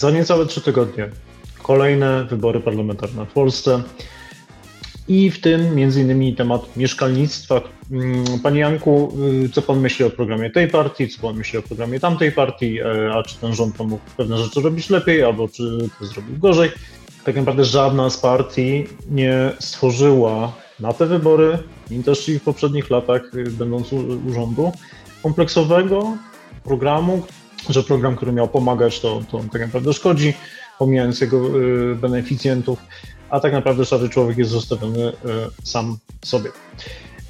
Za niecałe trzy tygodnie kolejne wybory parlamentarne w Polsce i w tym innymi temat mieszkalnictwa. Mm, panie Janku, y, co pan myśli o programie tej partii, co pan myśli o programie tamtej partii, e, a czy ten rząd mógł pewne rzeczy robić lepiej, albo czy to zrobił gorzej? Tak naprawdę żadna z partii nie stworzyła na te wybory, i też i w poprzednich latach, y, będąc u rządu, kompleksowego programu, że program, który miał pomagać, to, to tak naprawdę szkodzi, pomijając jego y, beneficjentów, a tak naprawdę szary człowiek jest zostawiony y, sam sobie.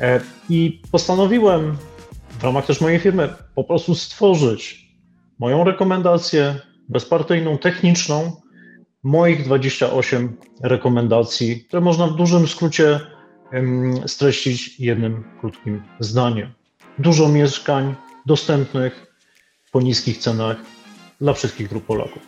E, I postanowiłem w ramach też mojej firmy po prostu stworzyć moją rekomendację bezpartyjną, techniczną, moich 28 rekomendacji, które można w dużym skrócie streścić jednym krótkim zdaniem. Dużo mieszkań dostępnych po niskich cenach dla wszystkich grup Polaków.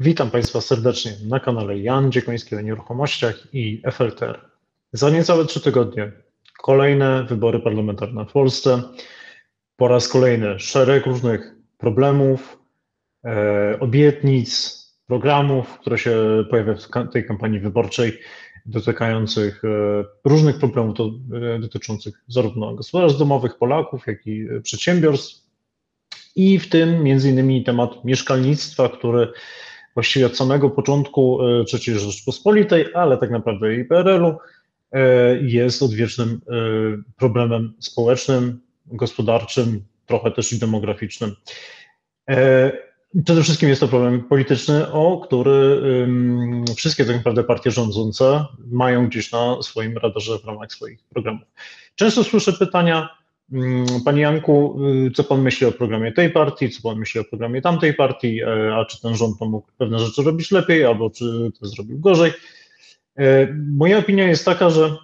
Witam Państwa serdecznie na kanale Jan Dziekoński o nieruchomościach i FLTR. Za niecałe trzy tygodnie kolejne wybory parlamentarne w Polsce. Po raz kolejny szereg różnych problemów, e, obietnic, programów, które się pojawiają w tej kampanii wyborczej dotykających e, różnych problemów e, dotyczących zarówno gospodarstw domowych Polaków, jak i przedsiębiorstw. I w tym między innymi temat mieszkalnictwa, który właściwie od samego początku III Rzeczpospolitej, ale tak naprawdę i PRL-u jest odwiecznym problemem społecznym, gospodarczym, trochę też i demograficznym. Przede wszystkim jest to problem polityczny, o który wszystkie tak naprawdę partie rządzące mają gdzieś na swoim radarze w ramach swoich programów. Często słyszę pytania, Panie Janku, y, co Pan myśli o programie tej partii, co Pan myśli o programie tamtej partii, e, a czy ten rząd mógł pewne rzeczy robić lepiej, albo czy to zrobił gorzej? E, moja opinia jest taka, że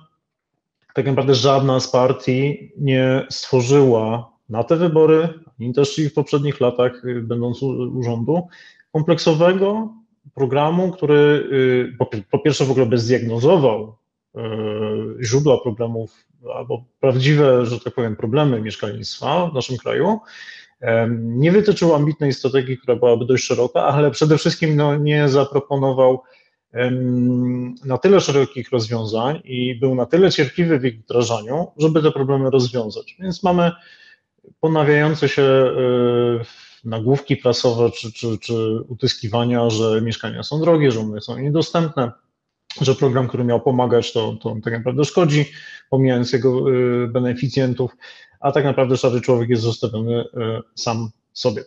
tak naprawdę żadna z partii nie stworzyła na te wybory, ani też i w poprzednich latach, y, będąc u, rządu, kompleksowego programu, który y, po, po pierwsze w ogóle by zdiagnozował y, źródła problemów albo prawdziwe, że tak powiem, problemy mieszkalnictwa w naszym kraju. Nie wytyczył ambitnej strategii, która byłaby dość szeroka, ale przede wszystkim no, nie zaproponował na tyle szerokich rozwiązań i był na tyle cierpliwy w ich wdrażaniu, żeby te problemy rozwiązać. Więc mamy ponawiające się e, nagłówki prasowe czy, czy, czy utyskiwania, że mieszkania są drogie, że one są niedostępne, że program, który miał pomagać, to, to tak naprawdę szkodzi, pomijając jego e, beneficjentów, a tak naprawdę szary człowiek jest zostawiony e, sam sobie.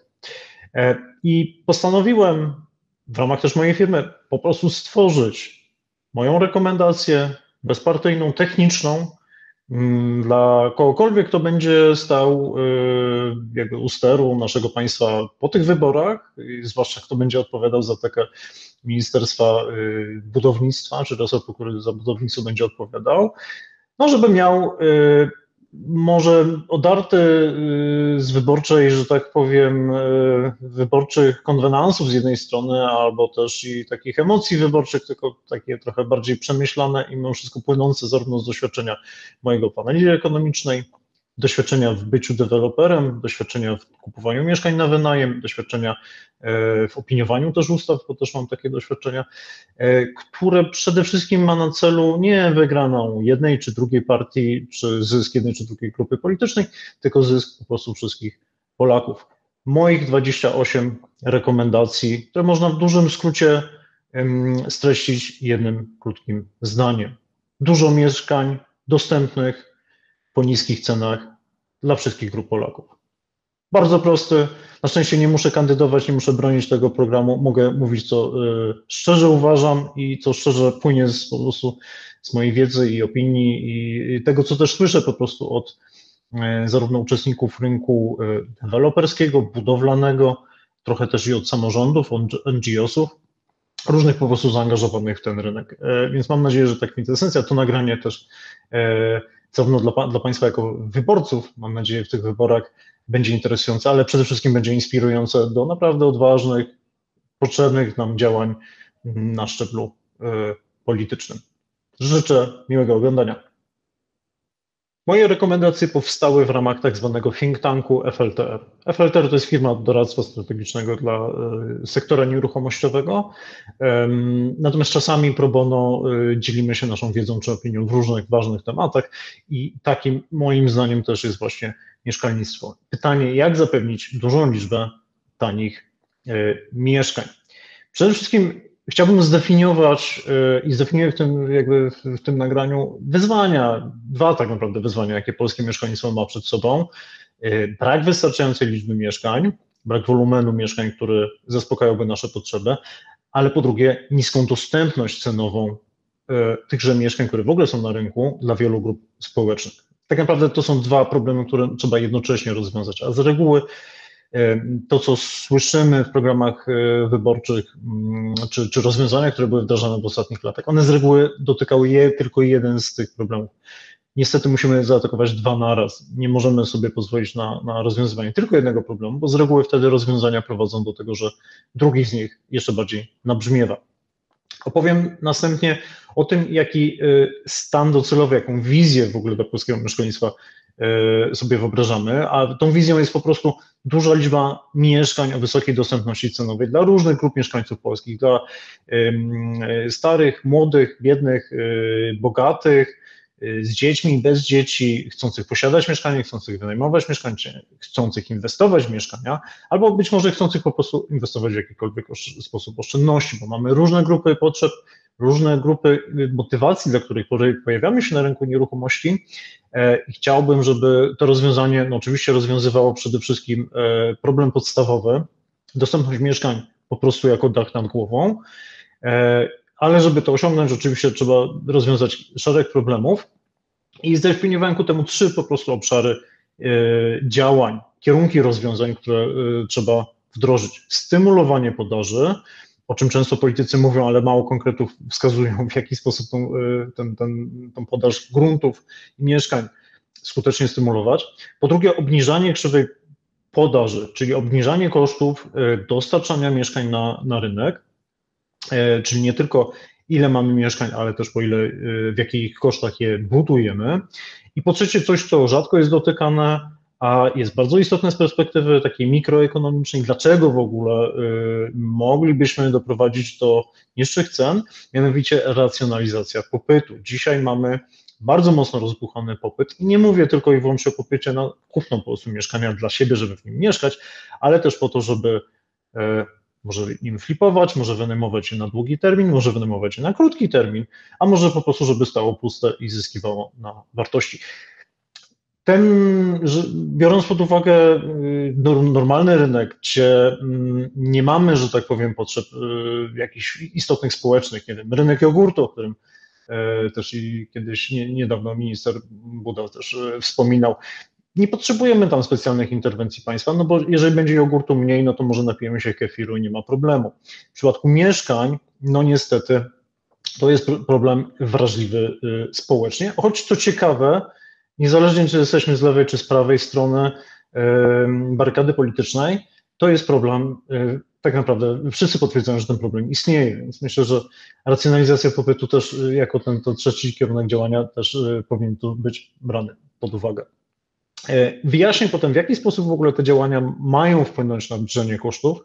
I postanowiłem w ramach też mojej firmy po prostu stworzyć moją rekomendację bezpartyjną, techniczną dla kogokolwiek, kto będzie stał y, jakby u steru naszego państwa po tych wyborach, zwłaszcza kto będzie odpowiadał za takie Ministerstwa y, Budownictwa, czy resortu, który za budownictwo będzie odpowiadał, no żeby miał y, może odarty y, z wyborczej, że tak powiem, y, wyborczych konwenansów z jednej strony, albo też i takich emocji wyborczych, tylko takie trochę bardziej przemyślane i mimo wszystko płynące zarówno z doświadczenia mojego paneli ekonomicznej, doświadczenia w byciu deweloperem, doświadczenia w kupowaniu mieszkań na wynajem, doświadczenia e, w opiniowaniu też ustaw, bo też mam takie doświadczenia, e, które przede wszystkim ma na celu nie wygraną jednej czy drugiej partii, czy zysk jednej czy drugiej grupy politycznej, tylko zysk po prostu wszystkich Polaków. Moich 28 rekomendacji, które można w dużym skrócie streścić jednym krótkim zdaniem. Dużo mieszkań dostępnych, po niskich cenach dla wszystkich grup Polaków. Bardzo prosty. Na szczęście nie muszę kandydować, nie muszę bronić tego programu. Mogę mówić, co y, szczerze uważam i co szczerze płynie z, po prostu z mojej wiedzy i opinii i tego, co też słyszę po prostu od y, zarówno uczestników rynku y, deweloperskiego, budowlanego, trochę też i od samorządów, od NGO-sów, różnych po prostu zaangażowanych w ten rynek. Więc mam nadzieję, że ta kwintesencja, to nagranie też zarówno dla, dla Państwa jako wyborców, mam nadzieję, w tych wyborach będzie interesujące, ale przede wszystkim będzie inspirujące do naprawdę odważnych, potrzebnych nam działań na szczeblu y, politycznym. Życzę miłego oglądania. Moje rekomendacje powstały w ramach tak zwanego think tanku FLTR. FLTR to jest firma doradztwa strategicznego dla e, sektora nieruchomościowego, natomiast czasami pro bono e, dzielimy się naszą wiedzą czy opinią w różnych ważnych tematach i takim moim zdaniem też jest właśnie mieszkalnictwo. Pytanie, jak zapewnić dużą liczbę tanich e, mieszkań? Przede wszystkim Chciałbym zdefiniować y, i zdefiniuję w tym, jakby w tym nagraniu wyzwania, dwa tak naprawdę wyzwania, jakie polskie mieszkalnictwo ma przed sobą. Y, brak wystarczającej liczby mieszkań, brak wolumenu mieszkań, który zaspokajałby nasze potrzeby, ale po drugie niską dostępność cenową y, tychże mieszkań, które w ogóle są na rynku dla wielu grup społecznych. Tak naprawdę to są dwa problemy, które trzeba jednocześnie rozwiązać, a z reguły to, co słyszymy w programach e, wyborczych, mm, czy, czy rozwiązania, które były wdrażane w ostatnich latach, one z reguły dotykały je, tylko jeden z tych problemów. Niestety musimy zaatakować dwa naraz. Nie możemy sobie pozwolić na, na rozwiązywanie tylko jednego problemu, bo z reguły wtedy rozwiązania prowadzą do tego, że drugi z nich jeszcze bardziej nabrzmiewa. Opowiem następnie o tym, jaki e, stan docelowy, jaką wizję w ogóle dla polskiego mieszkalnictwa sobie wyobrażamy, a tą wizją jest po prostu duża liczba mieszkań o wysokiej dostępności cenowej dla różnych grup mieszkańców polskich, dla starych, młodych, biednych, y, bogatych, y, z dziećmi, bez dzieci, chcących posiadać mieszkanie, chcących wynajmować mieszkanie, chcących inwestować w mieszkania, albo być może chcących po prostu inwestować w jakikolwiek sposób oszczędności, bo mamy różne grupy potrzeb, różne grupy motywacji, dla których pojawiamy się na rynku nieruchomości e, i chciałbym, żeby to rozwiązanie no oczywiście rozwiązywało przede wszystkim e, problem podstawowy, dostępność mieszkań po prostu jako dach nad głową, e, ale żeby to osiągnąć, oczywiście trzeba rozwiązać szereg problemów i zdefiniowałem ku temu trzy po prostu obszary działań, kierunki rozwiązań, które trzeba wdrożyć. Stymulowanie podaży, o czym często politycy mówią, ale mało konkretów wskazują, w jaki sposób tą, y, ten, ten, tą podaż gruntów i mieszkań skutecznie stymulować. Po drugie, obniżanie krzywej podaży, czyli obniżanie kosztów y, dostarczania mieszkań na, na rynek, y, czyli nie tylko ile mamy mieszkań, ale też po ile, w jakich kosztach je budujemy. I po trzecie, coś, co rzadko jest dotykane, a jest bardzo istotne z perspektywy takiej mikroekonomicznej, dlaczego w ogóle y, moglibyśmy doprowadzić do niższych cen, mianowicie racjonalizacja popytu. Dzisiaj mamy bardzo mocno rozbuchany popyt i nie mówię tylko i wyłącznie o popycie na kupno po prostu mieszkania dla siebie, żeby w nim mieszkać, ale też po to, żeby y, może nim flipować, może wynajmować je na długi termin, może wynajmować je na krótki termin, a może po prostu, żeby stało puste i zyskiwało na wartości. Ten, biorąc pod uwagę y, normalny rynek, gdzie mm, nie mamy, że tak powiem, potrzeb y, jakichś istotnych społecznych, nie wiem, rynek jogurtu, o którym e, też i kiedyś nie, niedawno minister Buda też wspominał, nie potrzebujemy tam specjalnych interwencji państwa, no bo jeżeli będzie jogurtu mniej, no to może napijemy się kefiru i nie ma problemu. W przypadku mieszkań, no niestety, to jest problem wrażliwy y, społecznie, choć to ciekawe, niezależnie czy jesteśmy z lewej czy z prawej strony barykady politycznej, to jest problem. E, tak naprawdę wszyscy potwierdzają, że ten problem istnieje, więc myślę, że racjonalizacja popytu też e, jako ten to trzeci kierunek działania też e, powinien tu być brany pod uwagę. Wyjaśnię potem, w jaki sposób w ogóle te działania mają wpłynąć na obniżenie kosztów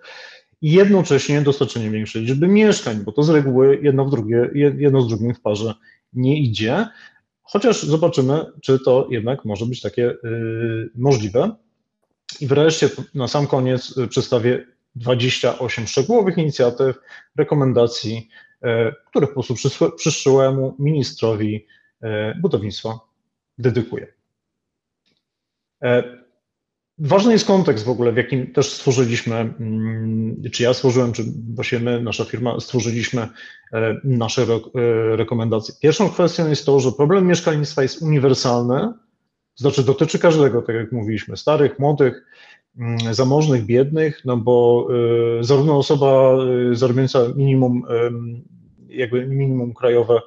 i jednocześnie dostarczenie większej liczby mieszkań, bo to z reguły jedno, w drugie, jedno z drugim w parze nie idzie. Chociaż zobaczymy, czy to jednak może być takie y, możliwe. I wreszcie na sam koniec y, przedstawię 28 szczegółowych inicjatyw, rekomendacji, y, które po prostu przyszłemu ministrowi budownictwa dedykuję. Ważny jest kontekst w ogóle, w jakim też stworzyliśmy, mm, czy ja stworzyłem, czy właśnie my, nasza firma, stworzyliśmy e, nasze e, rekomendacje. Pierwszą kwestią jest to, że problem mieszkalnictwa jest uniwersalny, znaczy dotyczy każdego, tak jak mówiliśmy, starych, młodych, mm, zamożnych, biednych, no bo e, zarówno osoba zarabiająca minimum, jakby minimum krajowe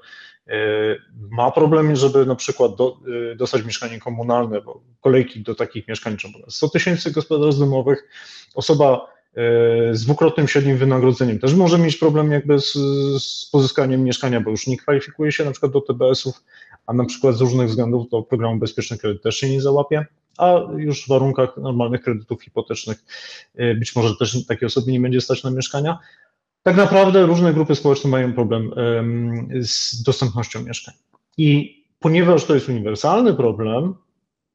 ma problem, żeby na przykład do, e, dostać mieszkanie komunalne, bo kolejki do takich mieszkań trzeba 100 tysięcy gospodarstw domowych. Osoba e, z dwukrotnym średnim wynagrodzeniem też może mieć problem jakby z, z pozyskaniem mieszkania, bo już nie kwalifikuje się na przykład do TBS-ów, a na przykład z różnych względów to programu Bezpieczny Kredyt też się nie załapie, a już w warunkach normalnych kredytów hipotecznych być może też takiej osoby nie będzie stać na mieszkania. Tak naprawdę różne grupy społeczne mają problem z dostępnością mieszkań. I ponieważ to jest uniwersalny problem,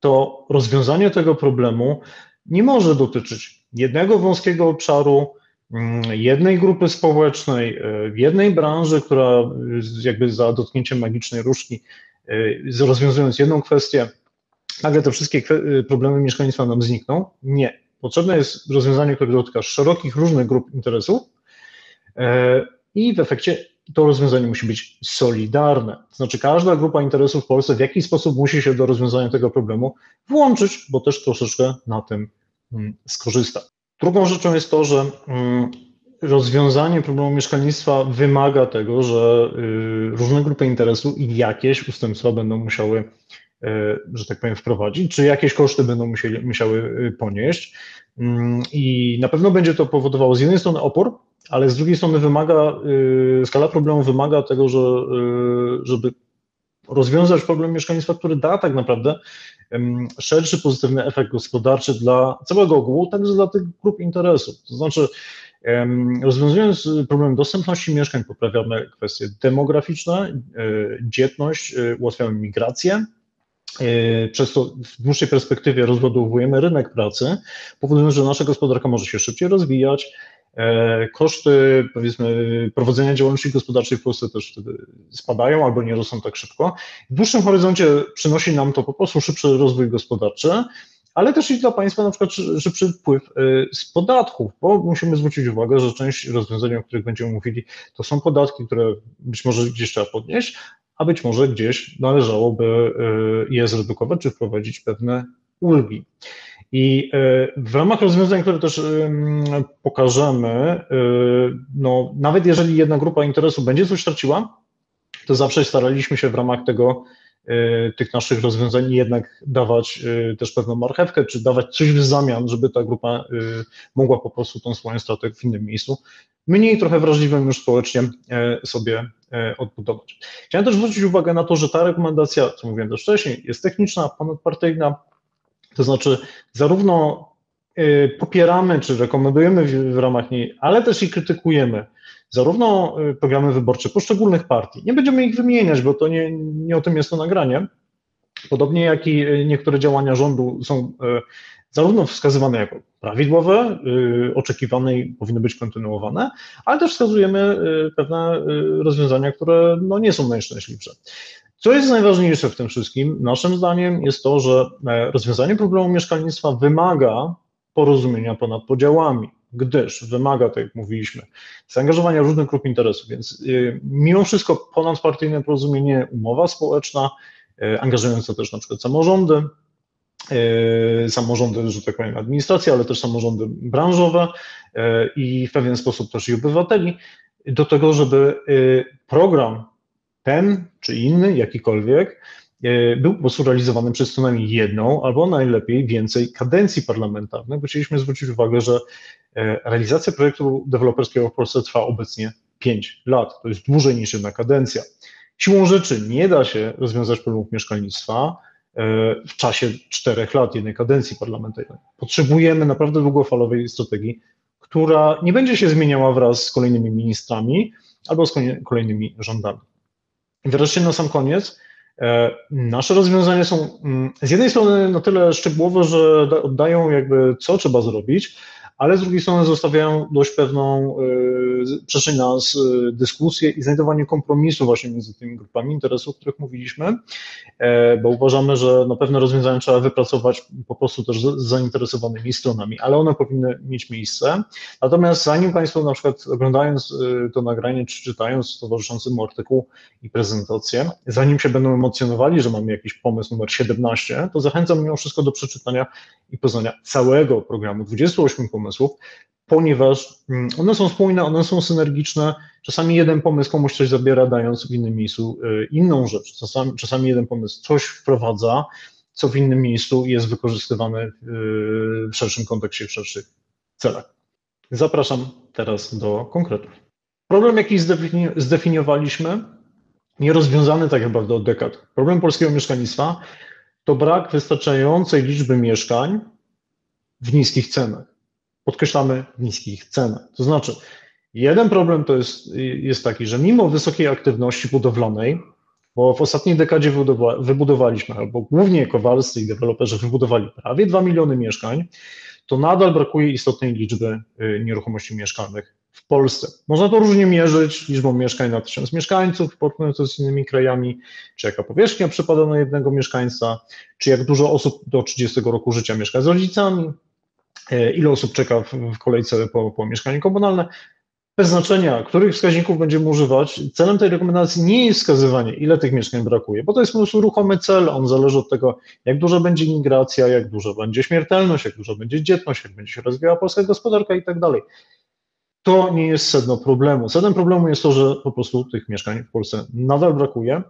to rozwiązanie tego problemu nie może dotyczyć jednego wąskiego obszaru, mm, jednej grupy społecznej, e, jednej branży, która jakby za dotknięciem magicznej różki, e, rozwiązując jedną kwestię, nagle te wszystkie e, problemy mieszkalnictwa nam znikną. Nie. Potrzebne jest rozwiązanie, które dotyka szerokich, różnych grup interesów i w efekcie to rozwiązanie musi być solidarne. To znaczy, każda grupa interesów w Polsce w jakiś sposób musi się do rozwiązania tego problemu włączyć, bo też troszeczkę na tym mm, skorzysta. Drugą rzeczą jest to, że mm, rozwiązanie problemu mieszkalnictwa wymaga tego, że y, różne grupy interesu i jakieś ustępstwa będą musiały, y, że tak powiem, wprowadzić, czy jakieś koszty będą musieli, musiały y, ponieść. Mm, I na pewno będzie to powodowało z jednej strony opór, ale z drugiej strony wymaga, y, skala problemu wymaga tego, że, y, żeby rozwiązać problem mieszkalnictwa, który da tak naprawdę szerszy pozytywny efekt gospodarczy dla całego ogółu, także dla tych grup interesów. To znaczy, rozwiązując problem dostępności mieszkań, poprawiamy kwestie demograficzne, y, dzietność, ułatwiamy migrację, przez to w dłuższej perspektywie rozładowujemy rynek pracy, powodując, że nasza gospodarka może się szybciej rozwijać, koszty, powiedzmy, prowadzenia działalności gospodarczej w Polsce też wtedy spadają albo nie rosną tak szybko. W dłuższym horyzoncie przynosi nam to po prostu szybszy rozwój gospodarczy, ale też i dla państwa na przykład szybszy wpływ e, z podatków, bo musimy zwrócić uwagę, że część rozwiązań, o których będziemy mówili, to są podatki, które być może gdzieś trzeba podnieść, a być może gdzieś należałoby e, je zredukować czy wprowadzić pewne ulgi. I e, w ramach rozwiązań, które też pokażemy, e, no, nawet jeżeli jedna grupa interesu będzie coś traciła, to zawsze staraliśmy się w ramach tego, e, tych naszych rozwiązań jednak dawać też pewną marchewkę, czy dawać coś w zamian, żeby ta grupa mogła po prostu tą swoją stratę w innym miejscu, mniej trochę wrażliwym już społecznie sobie odbudować. Chciałem też zwrócić uwagę na to, że ta rekomendacja, co mówiłem też wcześniej, jest techniczna, ponadpartyjna, to znaczy, zarówno y, popieramy czy rekomendujemy w, ramach niej, ale też i krytykujemy zarówno y, programy wyborcze poszczególnych partii. Nie będziemy ich wymieniać, bo to nie, nie o tym jest to nagranie. Podobnie jak i y, niektóre działania rządu są zarówno wskazywane jako prawidłowe, oczekiwane i powinny być kontynuowane, ale też wskazujemy pewne rozwiązania, które no, nie są najszczęśliwsze. Co jest najważniejsze w tym wszystkim, naszym zdaniem, jest to, że e, rozwiązanie problemu mieszkalnictwa wymaga porozumienia ponad podziałami, gdyż wymaga, tak jak mówiliśmy, zaangażowania różnych grup interesów, więc e, mimo wszystko ponadpartyjne porozumienie, umowa społeczna, e, angażująca też na przykład samorządy, samorządy, że tak powiem, administracji, ale też samorządy branżowe i w pewien sposób też i obywateli, do tego, żeby program ten czy inny, jakikolwiek, e, był po prostu realizowany przez co najmniej jedną albo najlepiej więcej kadencji parlamentarnych, bo chcieliśmy zwrócić uwagę, że e, realizacja projektu deweloperskiego w Polsce trwa obecnie 5 lat. To jest dłużej niż jedna kadencja. Siłą rzeczy nie da się rozwiązać problemów mieszkalnictwa e, w czasie 4 lat jednej kadencji parlamentarnej. Potrzebujemy naprawdę długofalowej strategii, która nie będzie się zmieniała wraz z kolejnymi ministrami albo z kolejnymi rządami. Wreszcie na sam koniec, e, nasze rozwiązania są mm, z jednej strony na tyle szczegółowe, że oddają jakby co trzeba zrobić, ale z drugiej strony zostawiają dość pewną y, przestrzeń na y, dyskusję i znajdowanie kompromisu właśnie między tymi grupami interesów, o których mówiliśmy, e, bo uważamy, że no pewne rozwiązania trzeba wypracować po prostu też z zainteresowanymi stronami, ale one powinny mieć miejsce. Natomiast zanim Państwo na przykład oglądając y, to nagranie, czy czytając towarzyszący mu artykuł i prezentację, zanim się będą emocjonowali, że mamy jakiś pomysł numer 17, to zachęcam mimo wszystko do przeczytania i poznania całego programu, 28 pomysłów, pomysłów, ponieważ mm, one są spójne, one są synergiczne. Czasami jeden pomysł komuś coś zabiera, dając w innym miejscu y, inną rzecz. Czasami, czasami jeden pomysł coś wprowadza, co w innym miejscu jest wykorzystywane y, w szerszym kontekście, w szerszych celach. Zapraszam teraz do konkretów. Problem, jaki zdefiniowaliśmy, nierozwiązany tak naprawdę od dekad. Problem polskiego mieszkalnictwa to brak wystarczającej liczby mieszkań w niskich cenach. Podkreślamy niskich cenach. To znaczy, jeden problem to jest, jest taki, że mimo wysokiej aktywności budowlanej, bo w ostatniej dekadzie wybudowa, wybudowaliśmy, albo głównie kowalscy i deweloperzy wybudowali prawie 2 miliony mieszkań, to nadal brakuje istotnej liczby y, nieruchomości mieszkalnych w Polsce. Można to różnie mierzyć liczbą mieszkań na tysiąc mieszkańców, porównując to z innymi krajami, czy jaka powierzchnia przypada na jednego mieszkańca, czy jak dużo osób do 30 roku życia mieszka z rodzicami, ile osób czeka w, kolejce po, po mieszkanie komunalne. Bez znaczenia, których wskaźników będziemy używać, celem tej rekomendacji nie jest wskazywanie, ile tych mieszkań brakuje, bo to jest po prostu ruchomy cel, on zależy od tego, jak duża będzie migracja, jak duża będzie śmiertelność, jak duża będzie dzietność, jak będzie się rozwijała polska gospodarka i tak dalej. To nie jest sedno problemu. Sednem problemu jest to, że po prostu tych mieszkań w Polsce nadal brakuje,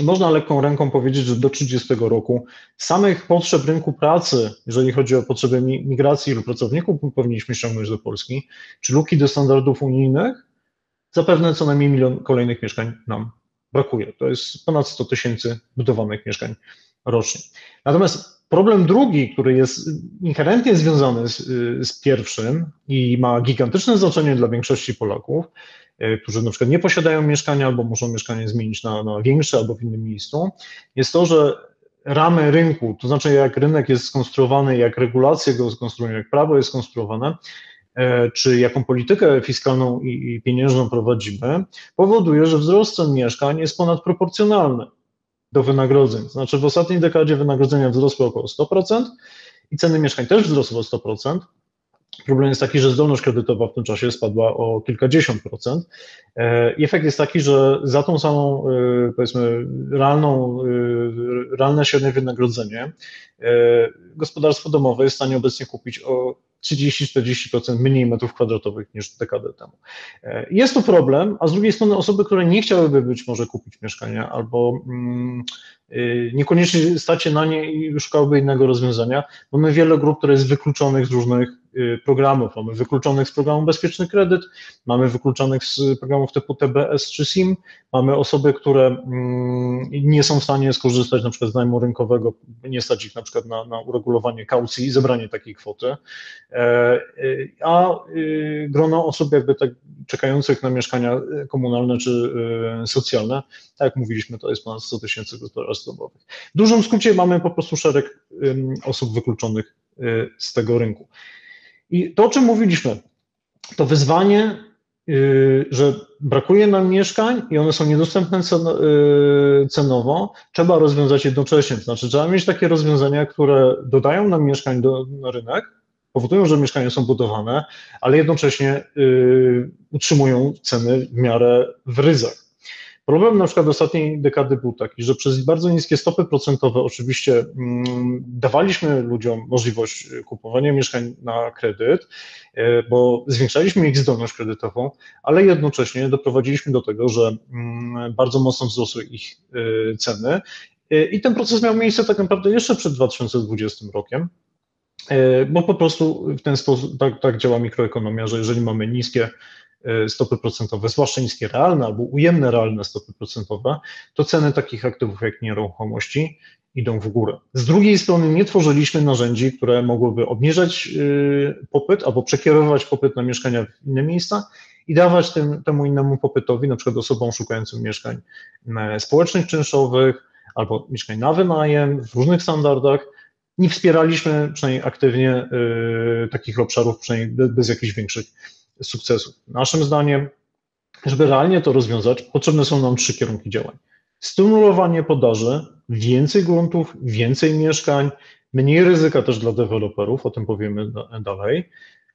można lekką ręką powiedzieć, że do 30 roku samych potrzeb rynku pracy, jeżeli chodzi o potrzeby migracji ilu pracowników powinniśmy ściągnąć do Polski, czy luki do standardów unijnych, zapewne co najmniej milion kolejnych mieszkań nam brakuje. To jest ponad 100 tysięcy budowanych mieszkań rocznie. Natomiast problem drugi, który jest inherentnie związany z, z pierwszym i ma gigantyczne znaczenie dla większości Polaków, którzy na przykład nie posiadają mieszkania albo muszą mieszkanie zmienić na, na większe albo w innym miejscu, jest to, że ramy rynku, to znaczy jak rynek jest skonstruowany, jak regulacje go skonstruują, jak prawo jest skonstruowane, e, czy jaką politykę fiskalną i pieniężną prowadzimy, powoduje, że wzrost cen mieszkań jest ponadproporcjonalny do wynagrodzeń. Znaczy w ostatniej dekadzie wynagrodzenia wzrosły około 100% i ceny mieszkań też wzrosły o 100%, Problem jest taki, że zdolność kredytowa w tym czasie spadła o kilkadziesiąt procent. E, I efekt jest taki, że za tą samą, e, powiedzmy, realną, e, realne średnie wynagrodzenie gospodarstwo domowe jest w stanie obecnie kupić o 30-40% mniej metrów kwadratowych niż dekadę temu. Jest to problem, a z drugiej strony osoby, które nie chciałyby być może kupić mieszkania albo mm, niekoniecznie stać się na nie i szukałyby innego rozwiązania, mamy wiele grup, które jest wykluczonych z różnych programów. Mamy wykluczonych z programu Bezpieczny Kredyt, mamy wykluczonych z programów typu TBS czy SIM, mamy osoby, które mm, nie są w stanie skorzystać na przykład z najmu rynkowego, nie stać ich na przykład na, na uregulowanie kaucji i zebranie takiej kwoty, e, y, a y, grono osób jakby tak czekających na mieszkania komunalne czy socjalne, tak jak mówiliśmy, to jest ponad 100 tysięcy gospodarstw domowych. W dużym skrócie mamy po prostu szereg osób wykluczonych z tego rynku. I to, o czym mówiliśmy, to wyzwanie, y, że brakuje nam mieszkań i one są niedostępne y, cenowo, trzeba rozwiązać jednocześnie. To znaczy, trzeba mieć takie rozwiązania, które dodają nam mieszkań do, na rynek, powodują, że mieszkania są budowane, ale jednocześnie y, utrzymują ceny w miarę w ryzach. Problem na przykład ostatniej dekady był taki, że przez bardzo niskie stopy procentowe oczywiście mm, dawaliśmy ludziom możliwość kupowania mieszkań na kredyt, e, bo zwiększaliśmy ich zdolność kredytową, ale jednocześnie doprowadziliśmy do tego, że mm, bardzo mocno wzrosły ich e, ceny. E, I ten proces miał miejsce tak naprawdę jeszcze przed 2020 rokiem, bo po prostu w ten sposób tak, tak działa mikroekonomia, że jeżeli mamy niskie stopy procentowe, zwłaszcza niskie realne albo ujemne realne stopy procentowe, to ceny takich aktywów jak nieruchomości idą w górę. Z drugiej strony nie tworzyliśmy narzędzi, które mogłyby obniżać e, popyt albo przekierowywać popyt na mieszkania w inne miejsca i dawać tym, temu innemu popytowi, na przykład osobom szukającym mieszkań e, społecznych, czynszowych albo mieszkań na wynajem w różnych standardach, nie wspieraliśmy przynajmniej aktywnie y, takich obszarów, przynajmniej bez jakichś większych sukcesów. Naszym zdaniem, żeby realnie to rozwiązać, potrzebne są nam trzy kierunki działań. Stymulowanie podaży, więcej gruntów, więcej mieszkań, mniej ryzyka też dla deweloperów, o tym powiemy dalej.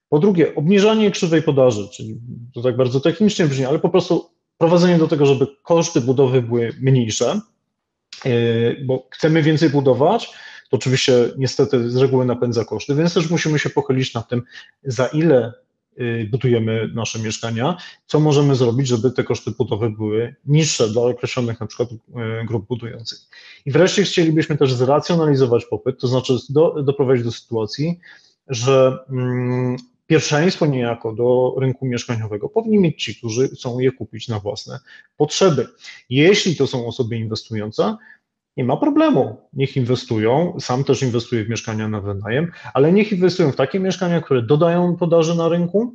Po drugie, obniżanie krzywej podaży, czyli to tak bardzo technicznie brzmi, ale po prostu prowadzenie do tego, żeby koszty budowy były mniejsze, yy, bo chcemy więcej budować, to oczywiście niestety z reguły napędza koszty, więc też musimy się pochylić nad tym, za ile budujemy nasze mieszkania, co możemy zrobić, żeby te koszty budowy były niższe dla określonych na przykład y, grup budujących. I wreszcie chcielibyśmy też zracjonalizować popyt, to znaczy do, doprowadzić do sytuacji, że mm, pierwszeństwo niejako do rynku mieszkaniowego powinni mieć ci, którzy chcą je kupić na własne potrzeby. Jeśli to są osoby inwestujące, nie ma problemu. Niech inwestują, sam też inwestuję w mieszkania na wynajem, ale niech inwestują w takie mieszkania, które dodają podaży na rynku,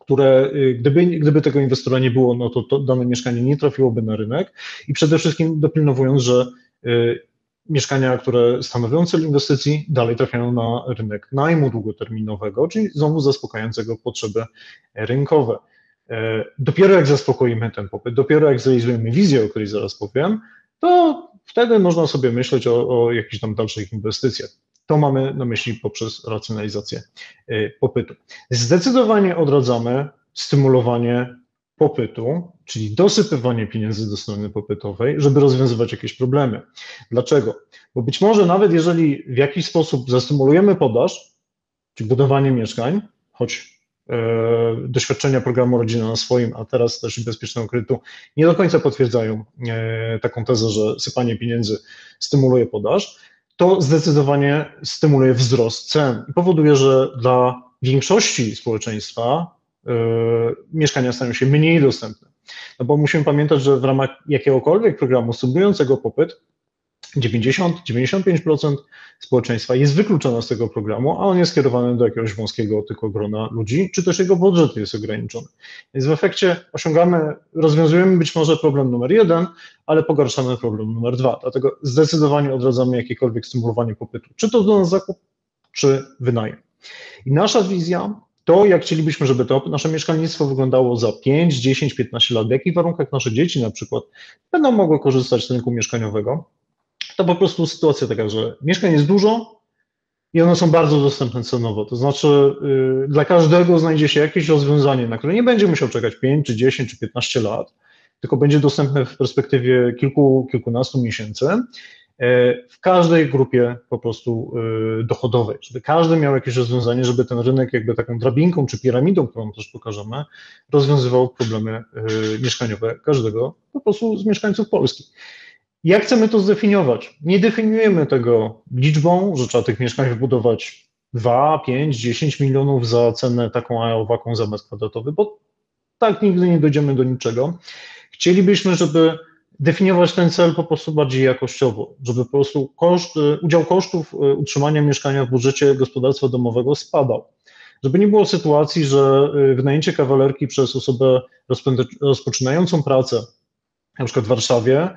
które y, gdyby, gdyby tego inwestora nie było, no to, to dane mieszkanie nie trafiłoby na rynek i przede wszystkim dopilnowując, że y, mieszkania, które stanowią cel inwestycji, dalej trafiają na rynek najmu długoterminowego, czyli znowu zaspokajającego potrzeby rynkowe. E, dopiero jak zaspokoimy ten popyt, dopiero jak zrealizujemy wizję, o której zaraz powiem, to wtedy można sobie myśleć o, o jakichś tam dalszych inwestycjach. To mamy na myśli poprzez racjonalizację e, popytu. Zdecydowanie odradzamy stymulowanie popytu, czyli dosypywanie pieniędzy do strony popytowej, żeby rozwiązywać jakieś problemy. Dlaczego? Bo być może nawet jeżeli w jakiś sposób zastymulujemy podaż, czy budowanie mieszkań, choć doświadczenia programu Rodzina na swoim, a teraz też bezpiecznego kredytu nie do końca potwierdzają e, taką tezę, że sypanie pieniędzy stymuluje podaż, to zdecydowanie stymuluje wzrost cen i powoduje, że dla większości społeczeństwa E, mieszkania stają się mniej dostępne. No bo musimy pamiętać, że w ramach jakiegokolwiek programu stymulującego popyt 90-95% społeczeństwa jest wykluczone z tego programu, a on jest skierowany do jakiegoś wąskiego tylko grona ludzi, czy też jego budżet jest ograniczony. Więc w efekcie osiągamy, rozwiązujemy być może problem numer jeden, ale pogarszamy problem numer dwa. Dlatego zdecydowanie odradzamy jakiekolwiek stymulowanie popytu, czy to do nas zakup, czy wynajem. I nasza wizja to, jak chcielibyśmy, żeby to nasze mieszkalnictwo wyglądało za 5, 10, 15 lat, w jakich warunkach nasze dzieci na przykład będą mogły korzystać z rynku mieszkaniowego, to po prostu sytuacja taka, że mieszkań jest dużo i one są bardzo dostępne cenowo. To znaczy, yy, dla każdego znajdzie się jakieś rozwiązanie, na które nie będzie musiał czekać 5, czy 10, czy 15 lat, tylko będzie dostępne w perspektywie kilku, kilkunastu miesięcy E, w każdej grupie po prostu e, dochodowej, żeby każdy miał jakieś rozwiązanie, żeby ten rynek jakby taką drabinką czy piramidą, którą też pokażemy, rozwiązywał problemy mieszkaniowe każdego po prostu z mieszkańców Polski. Jak chcemy to zdefiniować? Nie definiujemy tego liczbą, że trzeba tych mieszkań wybudować 2, 5, 10 milionów za cenę taką, a owaką za metr kwadratowy, bo tak nigdy nie dojdziemy do niczego. Chcielibyśmy, żeby definiować ten cel po prostu bardziej jakościowo, żeby po prostu koszt, udział kosztów e, utrzymania mieszkania w budżecie gospodarstwa domowego spadał. Żeby nie było sytuacji, że e, wynajęcie kawalerki przez osobę rozpoczynającą pracę, na przykład w Warszawie,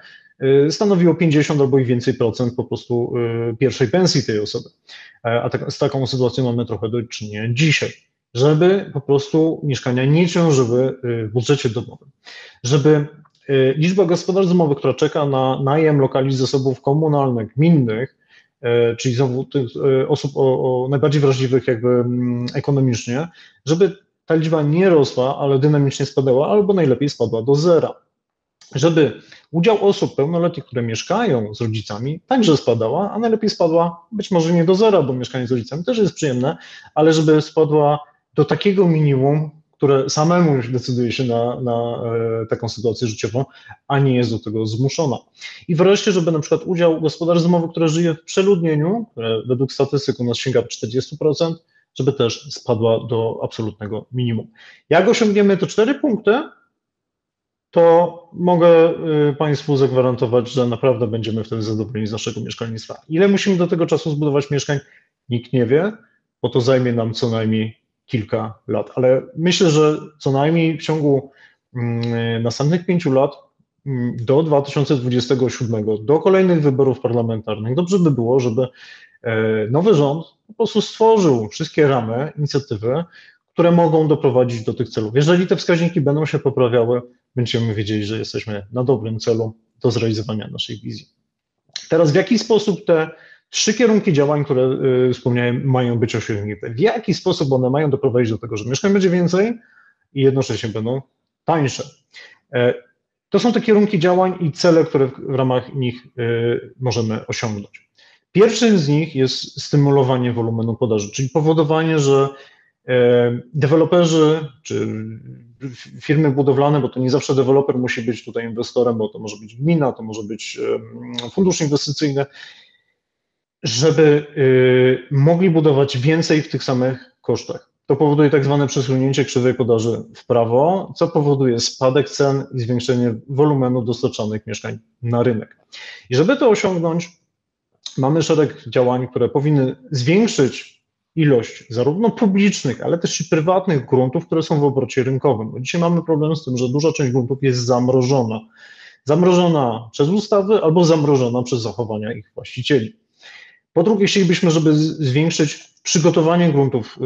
stanowiło 50 albo i więcej procent po prostu pierwszej pensji tej osoby. A tak, z taką sytuacją mamy trochę do czynienia dzisiaj. Żeby po prostu mieszkania nie ciążyły w budżecie domowym. Żeby Y, liczba gospodarstw domowych, która czeka na najem lokali zasobów komunalnych, gminnych, y, czyli znowu tych y, osób o, o najbardziej wrażliwych jakby mm, ekonomicznie, żeby ta liczba nie rosła, ale dynamicznie spadała, albo najlepiej spadła do zera. Żeby udział osób pełnoletnich, które mieszkają z rodzicami, także spadała, a najlepiej spadła być może nie do zera, bo mieszkanie z rodzicami też jest przyjemne, ale żeby spadła do takiego minimum, które samemu już decyduje się na, na e, taką sytuację życiową, a nie jest do tego zmuszona. I wreszcie, żeby na przykład udział gospodarstw domowych, które żyje w przeludnieniu, które według statystyk u nas sięga 40%, żeby też spadła do absolutnego minimum. Jak osiągniemy te cztery punkty, to mogę e, Państwu zagwarantować, że naprawdę będziemy wtedy zadowoleni z naszego mieszkalnictwa. Ile musimy do tego czasu zbudować mieszkań? Nikt nie wie, bo to zajmie nam co najmniej kilka lat, ale myślę, że co najmniej w ciągu mm, następnych pięciu lat mm, do 2027, do kolejnych wyborów parlamentarnych, dobrze by było, żeby e, nowy rząd po prostu stworzył wszystkie ramy, inicjatywy, które mogą doprowadzić do tych celów. Jeżeli te wskaźniki będą się poprawiały, będziemy wiedzieli, że jesteśmy na dobrym celu do zrealizowania naszej wizji. Teraz w jaki sposób te trzy kierunki działań, które y, wspomniałem, mają być osiągnięte. W jaki sposób one mają doprowadzić do tego, że mieszkań będzie więcej i jednocześnie będą tańsze. E, to są te kierunki działań i cele, które w ramach nich y, możemy osiągnąć. Pierwszym z nich jest stymulowanie wolumenu podaży, czyli powodowanie, że deweloperzy czy firmy budowlane, bo to nie zawsze deweloper musi być tutaj inwestorem, bo to może być gmina, to może być fundusz inwestycyjny, żeby y, mogli budować więcej w tych samych kosztach. to powoduje tak zwane przesunięcie krzywej podaży w prawo, co powoduje spadek cen i zwiększenie wolumenu dostarczanych mieszkań na rynek. I żeby to osiągnąć, mamy szereg działań, które powinny zwiększyć ilość zarówno publicznych, ale też i prywatnych gruntów, które są w obrocie rynkowym. Bo dzisiaj mamy problem z tym, że duża część gruntów jest zamrożona. Zamrożona przez ustawy albo zamrożona przez zachowania ich właścicieli. Po drugie, chcielibyśmy, żeby zwiększyć przygotowanie gruntów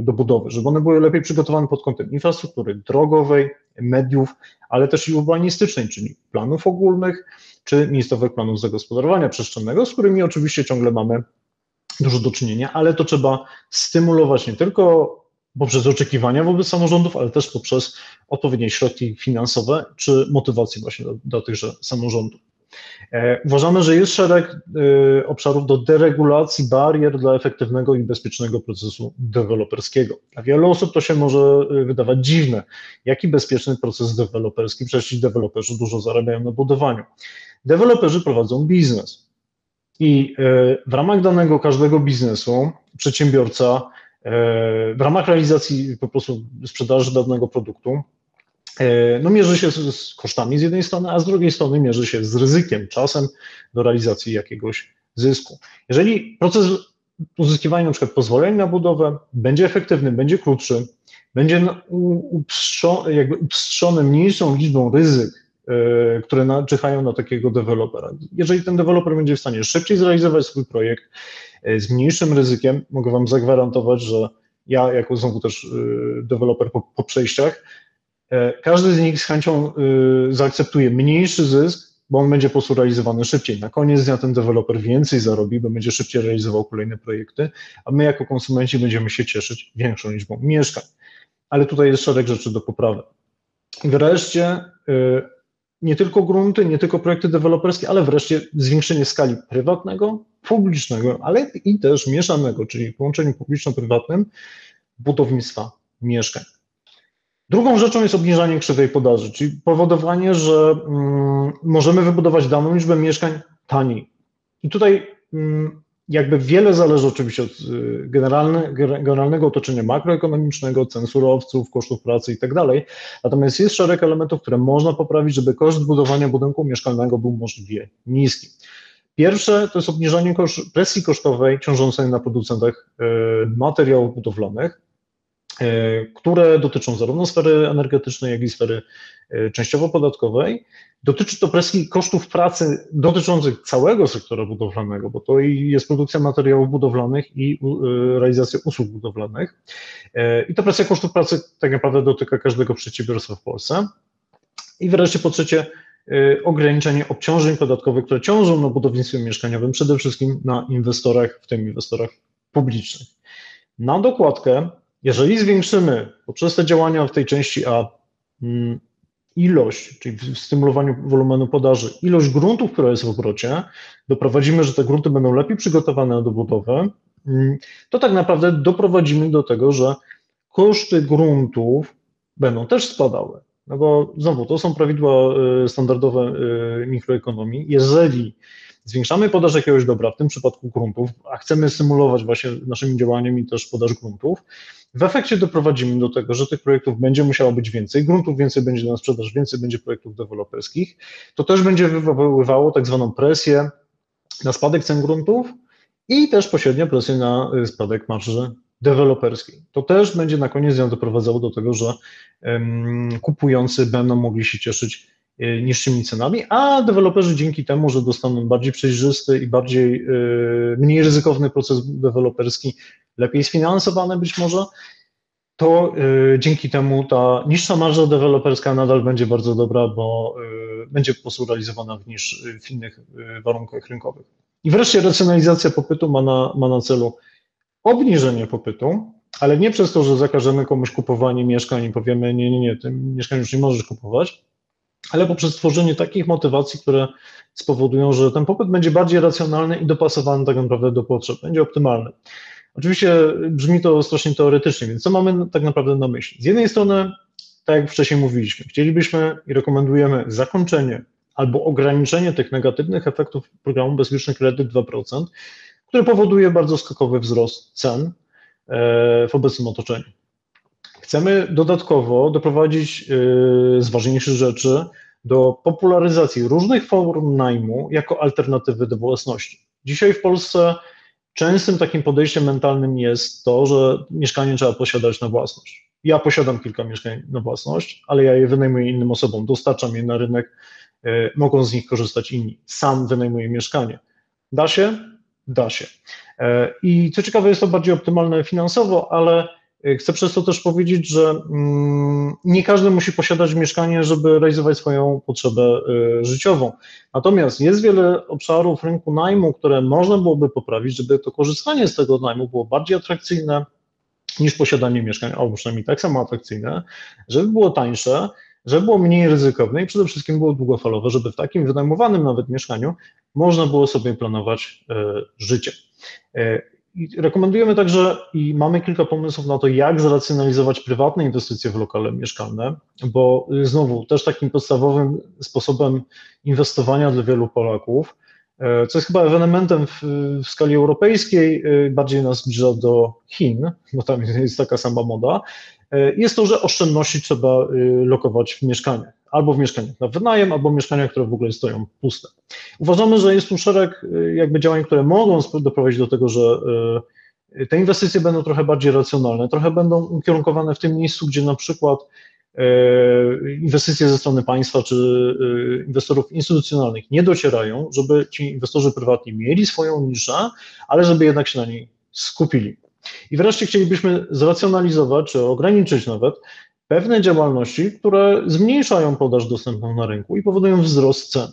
y, do budowy, żeby one były lepiej przygotowane pod kątem infrastruktury drogowej, mediów, ale też i urbanistycznej, czyli planów ogólnych, czy miejscowych planów zagospodarowania przestrzennego, z którymi oczywiście ciągle mamy dużo do czynienia, ale to trzeba stymulować nie tylko poprzez oczekiwania wobec samorządów, ale też poprzez odpowiednie środki finansowe czy motywację właśnie do, do tychże samorządów. E, uważamy, że jest szereg e, obszarów do deregulacji barier dla efektywnego i bezpiecznego procesu deweloperskiego. Dla wielu osób to się może e, wydawać dziwne. Jaki bezpieczny proces deweloperski? Przecież deweloperzy dużo zarabiają na budowaniu. Deweloperzy prowadzą biznes. I w ramach danego każdego biznesu przedsiębiorca w ramach realizacji po prostu sprzedaży danego produktu E, no mierzy się z, z, kosztami z jednej strony, a z drugiej strony mierzy się z ryzykiem, czasem do realizacji jakiegoś zysku. Jeżeli proces uzyskiwania przykład pozwoleń na budowę będzie efektywny, będzie krótszy, będzie upstrzony, jakby upstrzony mniejszą liczbą ryzyk, e, które naczyhają na takiego dewelopera. Jeżeli ten deweloper będzie w stanie szybciej zrealizować swój projekt e, z mniejszym ryzykiem, mogę Wam zagwarantować, że ja jako znowu też deweloper po, po przejściach, każdy z nich z chęcią y, zaakceptuje mniejszy zysk, bo on będzie po prostu realizowany szybciej. Na koniec dnia ten deweloper więcej zarobi, bo będzie szybciej realizował kolejne projekty, a my jako konsumenci będziemy się cieszyć większą liczbą mieszkań. Ale tutaj jest szereg rzeczy do poprawy. Wreszcie y, nie tylko grunty, nie tylko projekty deweloperskie, ale wreszcie zwiększenie skali prywatnego, publicznego, ale i też mieszanego, czyli połączeniu publiczno-prywatnym budownictwa mieszkań. Drugą rzeczą jest obniżanie krzywej podaży, czyli powodowanie, że mm, możemy wybudować daną liczbę mieszkań taniej. I tutaj mm, jakby wiele zależy oczywiście od y, generalne, generalnego otoczenia makroekonomicznego, cen surowców, kosztów pracy i tak dalej. Natomiast jest szereg elementów, które można poprawić, żeby koszt budowania budynku mieszkalnego był możliwie niski. Pierwsze to jest obniżanie presji kosztowej ciążącej na producentach y, materiałów budowlanych. E, które dotyczą zarówno sfery energetycznej, jak i sfery e, częściowo podatkowej. Dotyczy to presji kosztów pracy dotyczących całego sektora budowlanego, bo to jest produkcja materiałów budowlanych i e, realizacja usług budowlanych. I ta presja kosztów pracy tak naprawdę dotyka każdego przedsiębiorstwa w Polsce. I wreszcie po trzecie, ograniczenie obciążeń podatkowych, które ciążą na budownictwie mieszkaniowym, przede wszystkim na inwestorach, w tym inwestorach publicznych. Na dokładkę jeżeli zwiększymy poprzez te działania w tej części A mm, ilość, czyli w stymulowaniu wolumenu podaży, ilość gruntów, która jest w obrocie, doprowadzimy, że te grunty będą lepiej przygotowane do budowy, mm, to tak naprawdę doprowadzimy do tego, że koszty gruntów będą też spadały. No bo znowu, to są prawidła y, standardowe y, mikroekonomii. Jeżeli zwiększamy podaż jakiegoś dobra, w tym przypadku gruntów, a chcemy symulować właśnie naszymi działaniami też podaż gruntów, w efekcie doprowadzimy do tego, że tych projektów będzie musiało być więcej, gruntów więcej będzie na sprzedaż, więcej będzie projektów deweloperskich. To też będzie wywoływało tak zwaną presję na spadek cen gruntów i też pośrednio presję na y, spadek marży deweloperskiej. To też będzie na koniec dnia doprowadzało do tego, że um, kupujący będą mogli się cieszyć niższymi cenami, a deweloperzy dzięki temu, że dostaną bardziej przejrzysty i bardziej y, mniej ryzykowny proces deweloperski, lepiej sfinansowane być może, to y, dzięki temu ta niższa marża deweloperska nadal będzie bardzo dobra, bo y, będzie po prostu realizowana w, niż, w innych y, warunkach rynkowych. I wreszcie racjonalizacja popytu ma na, ma na celu obniżenie popytu, ale nie przez to, że zakażemy komuś kupowanie mieszkań i powiemy, nie, nie, nie, tym mieszkań już nie możesz kupować, ale poprzez stworzenie takich motywacji, które spowodują, że ten popyt będzie bardziej racjonalny i dopasowany tak naprawdę do potrzeb, będzie optymalny. Oczywiście brzmi to strasznie teoretycznie, więc co mamy tak naprawdę na myśli? Z jednej strony, tak jak wcześniej mówiliśmy, chcielibyśmy i rekomendujemy zakończenie albo ograniczenie tych negatywnych efektów programu Bezpieczny Kredyt 2%, który powoduje bardzo skokowy wzrost cen w obecnym otoczeniu. Chcemy dodatkowo doprowadzić z ważniejszych rzeczy do popularyzacji różnych form najmu jako alternatywy do własności. Dzisiaj w Polsce częstym takim podejściem mentalnym jest to, że mieszkanie trzeba posiadać na własność. Ja posiadam kilka mieszkań na własność, ale ja je wynajmuję innym osobom, dostarczam je na rynek, e, mogą z nich korzystać inni. Sam wynajmuję mieszkanie. Da się? Da się. E, I co ciekawe, jest to bardziej optymalne finansowo, ale Y, chcę przez to też powiedzieć, że mm, nie każdy musi posiadać mieszkanie, żeby realizować swoją potrzebę y, życiową. Natomiast jest wiele obszarów rynku najmu, które można byłoby poprawić, żeby to korzystanie z tego najmu było bardziej atrakcyjne niż posiadanie mieszkań, albo przynajmniej tak samo atrakcyjne, żeby było tańsze, żeby było mniej ryzykowne i przede wszystkim było długofalowe, żeby w takim wynajmowanym nawet mieszkaniu można było sobie planować y, życie. I rekomendujemy także i mamy kilka pomysłów na to, jak zracjonalizować prywatne inwestycje w lokale mieszkalne, bo y, znowu też takim podstawowym sposobem inwestowania dla wielu Polaków, e, co jest chyba ewenementem w, w skali europejskiej, y, bardziej nas zbliża do Chin, bo tam jest taka sama moda, e, jest to, że oszczędności trzeba y, lokować w mieszkaniach albo w mieszkaniach na wynajem, albo w mieszkaniach, które w ogóle stoją puste. Uważamy, że jest tu szereg y, jakby działań, które mogą doprowadzić do tego, że y, te inwestycje będą trochę bardziej racjonalne, trochę będą ukierunkowane w tym miejscu, gdzie na przykład y, inwestycje ze strony państwa czy inwestorów instytucjonalnych nie docierają, żeby ci inwestorzy prywatni mieli swoją niszę, ale żeby jednak się na niej skupili. I wreszcie chcielibyśmy zracjonalizować, czy ograniczyć nawet pewne działalności, które zmniejszają podaż dostępną na rynku i powodują wzrost cen.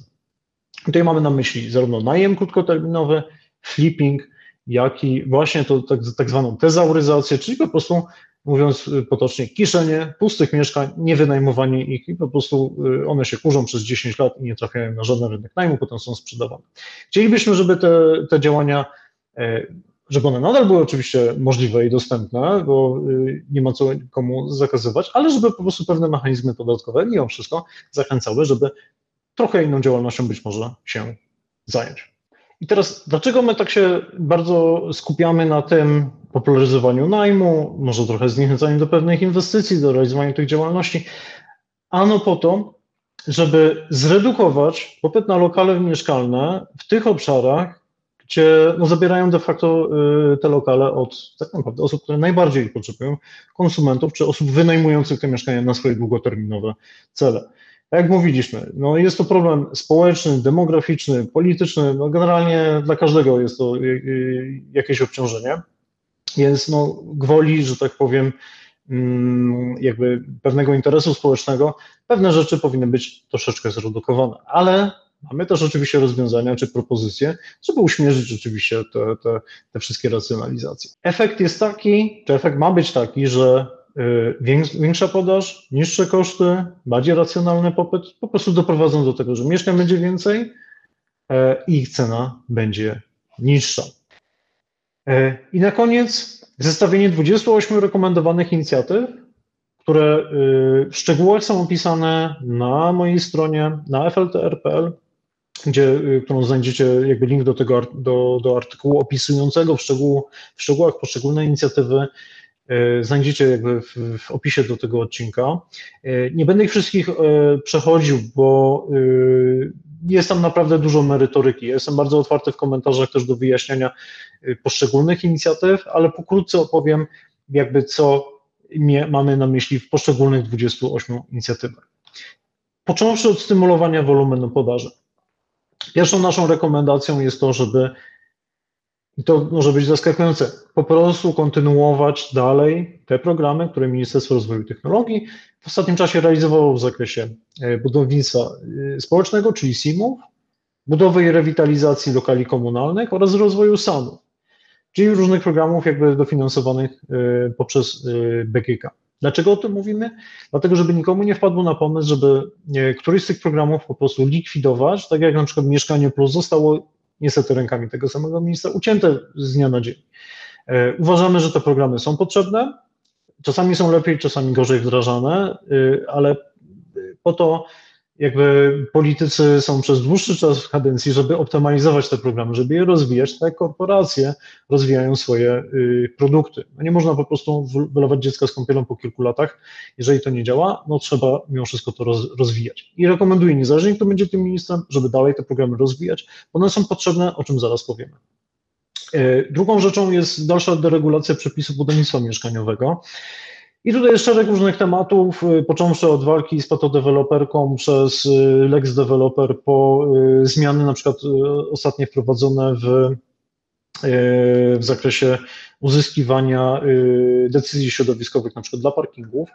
Tutaj mamy na myśli zarówno najem krótkoterminowy, flipping, jak i właśnie to tak, tak zwaną tezauryzację, czyli po prostu mówiąc potocznie, kiszenie pustych mieszkań, nie wynajmowanie ich i po prostu y, one się kurzą przez 10 lat i nie trafiają na żaden rynek najmu, potem są sprzedawane. Chcielibyśmy, żeby te, te działania e, żeby one nadal były oczywiście możliwe i dostępne, bo y, nie ma co komu zakazywać, ale żeby po prostu pewne mechanizmy podatkowe mimo wszystko zachęcały, żeby trochę inną działalnością być może się zająć. I teraz, dlaczego my tak się bardzo skupiamy na tym popularyzowaniu najmu, może trochę zniechęcaniu do pewnych inwestycji, do realizowania tych działalności? Ano po to, żeby zredukować popyt na lokale mieszkalne w tych obszarach, gdzie no, zabierają de facto y, te lokale od tak naprawdę osób, które najbardziej ich potrzebują, konsumentów czy osób wynajmujących te mieszkania na swoje długoterminowe cele. Jak mówiliśmy, no jest to problem społeczny, demograficzny, polityczny, no generalnie dla każdego jest to y, y, jakieś obciążenie, więc no gwoli, że tak powiem, mm, jakby pewnego interesu społecznego, pewne rzeczy powinny być troszeczkę zredukowane, ale Mamy też oczywiście rozwiązania czy propozycje, żeby uśmierzyć rzeczywiście te, te, te wszystkie racjonalizacje. Efekt jest taki, czy efekt ma być taki, że y, większa podaż, niższe koszty, bardziej racjonalny popyt po prostu doprowadzą do tego, że mieszkań będzie więcej e, i ich cena będzie niższa. E, I na koniec zestawienie 28 rekomendowanych inicjatyw, które y, w szczegółach są opisane na mojej stronie na fltr.pl gdzie, y, którą znajdziecie jakby link do tego do, do artykułu opisującego w, szczegół, w szczegółach poszczególne inicjatywy. Y, znajdziecie jakby w, w, opisie do tego odcinka. Y, nie będę ich wszystkich przechodził, bo jest tam naprawdę dużo merytoryki. Jestem bardzo otwarty w komentarzach też do wyjaśniania poszczególnych inicjatyw, ale pokrótce opowiem jakby co mamy na myśli w poszczególnych 28 inicjatywach. Począwszy od stymulowania wolumenu podaży. Pierwszą naszą rekomendacją jest to, żeby, i to może być zaskakujące, po prostu kontynuować dalej te programy, które Ministerstwo Rozwoju Technologii w ostatnim czasie realizowało w zakresie e, budownictwa e, społecznego, czyli SIM-ów, budowy i rewitalizacji lokali komunalnych oraz rozwoju SAN-ów, czyli różnych programów jakby dofinansowanych e, poprzez BGK. Dlaczego o tym mówimy? Dlatego, żeby nikomu nie wpadło na pomysł, żeby któryś z tych programów po prostu likwidować, tak jak na przykład Mieszkanie Plus zostało niestety rękami tego samego ministra ucięte z dnia na dzień. E, uważamy, że te programy są potrzebne, czasami są lepiej, czasami gorzej wdrażane, e, ale po to jakby politycy są przez dłuższy czas w kadencji, żeby optymalizować te programy, żeby je rozwijać, tak korporacje rozwijają swoje y, produkty. No nie można po prostu wylewać dziecka z kąpielą po kilku latach. Jeżeli to nie działa, no trzeba mimo wszystko to roz, rozwijać. I rekomenduję, niezależnie kto będzie tym ministrem, żeby dalej te programy rozwijać, bo one są potrzebne, o czym zaraz powiemy. Y, drugą rzeczą jest dalsza deregulacja przepisów budownictwa mieszkaniowego. I tutaj jest szereg różnych tematów, y, począwszy od walki z patodeweloperką przez y, Lex Developer po y, zmiany na przykład ostatnie wprowadzone w, w zakresie uzyskiwania decyzji środowiskowych na przykład dla parkingów.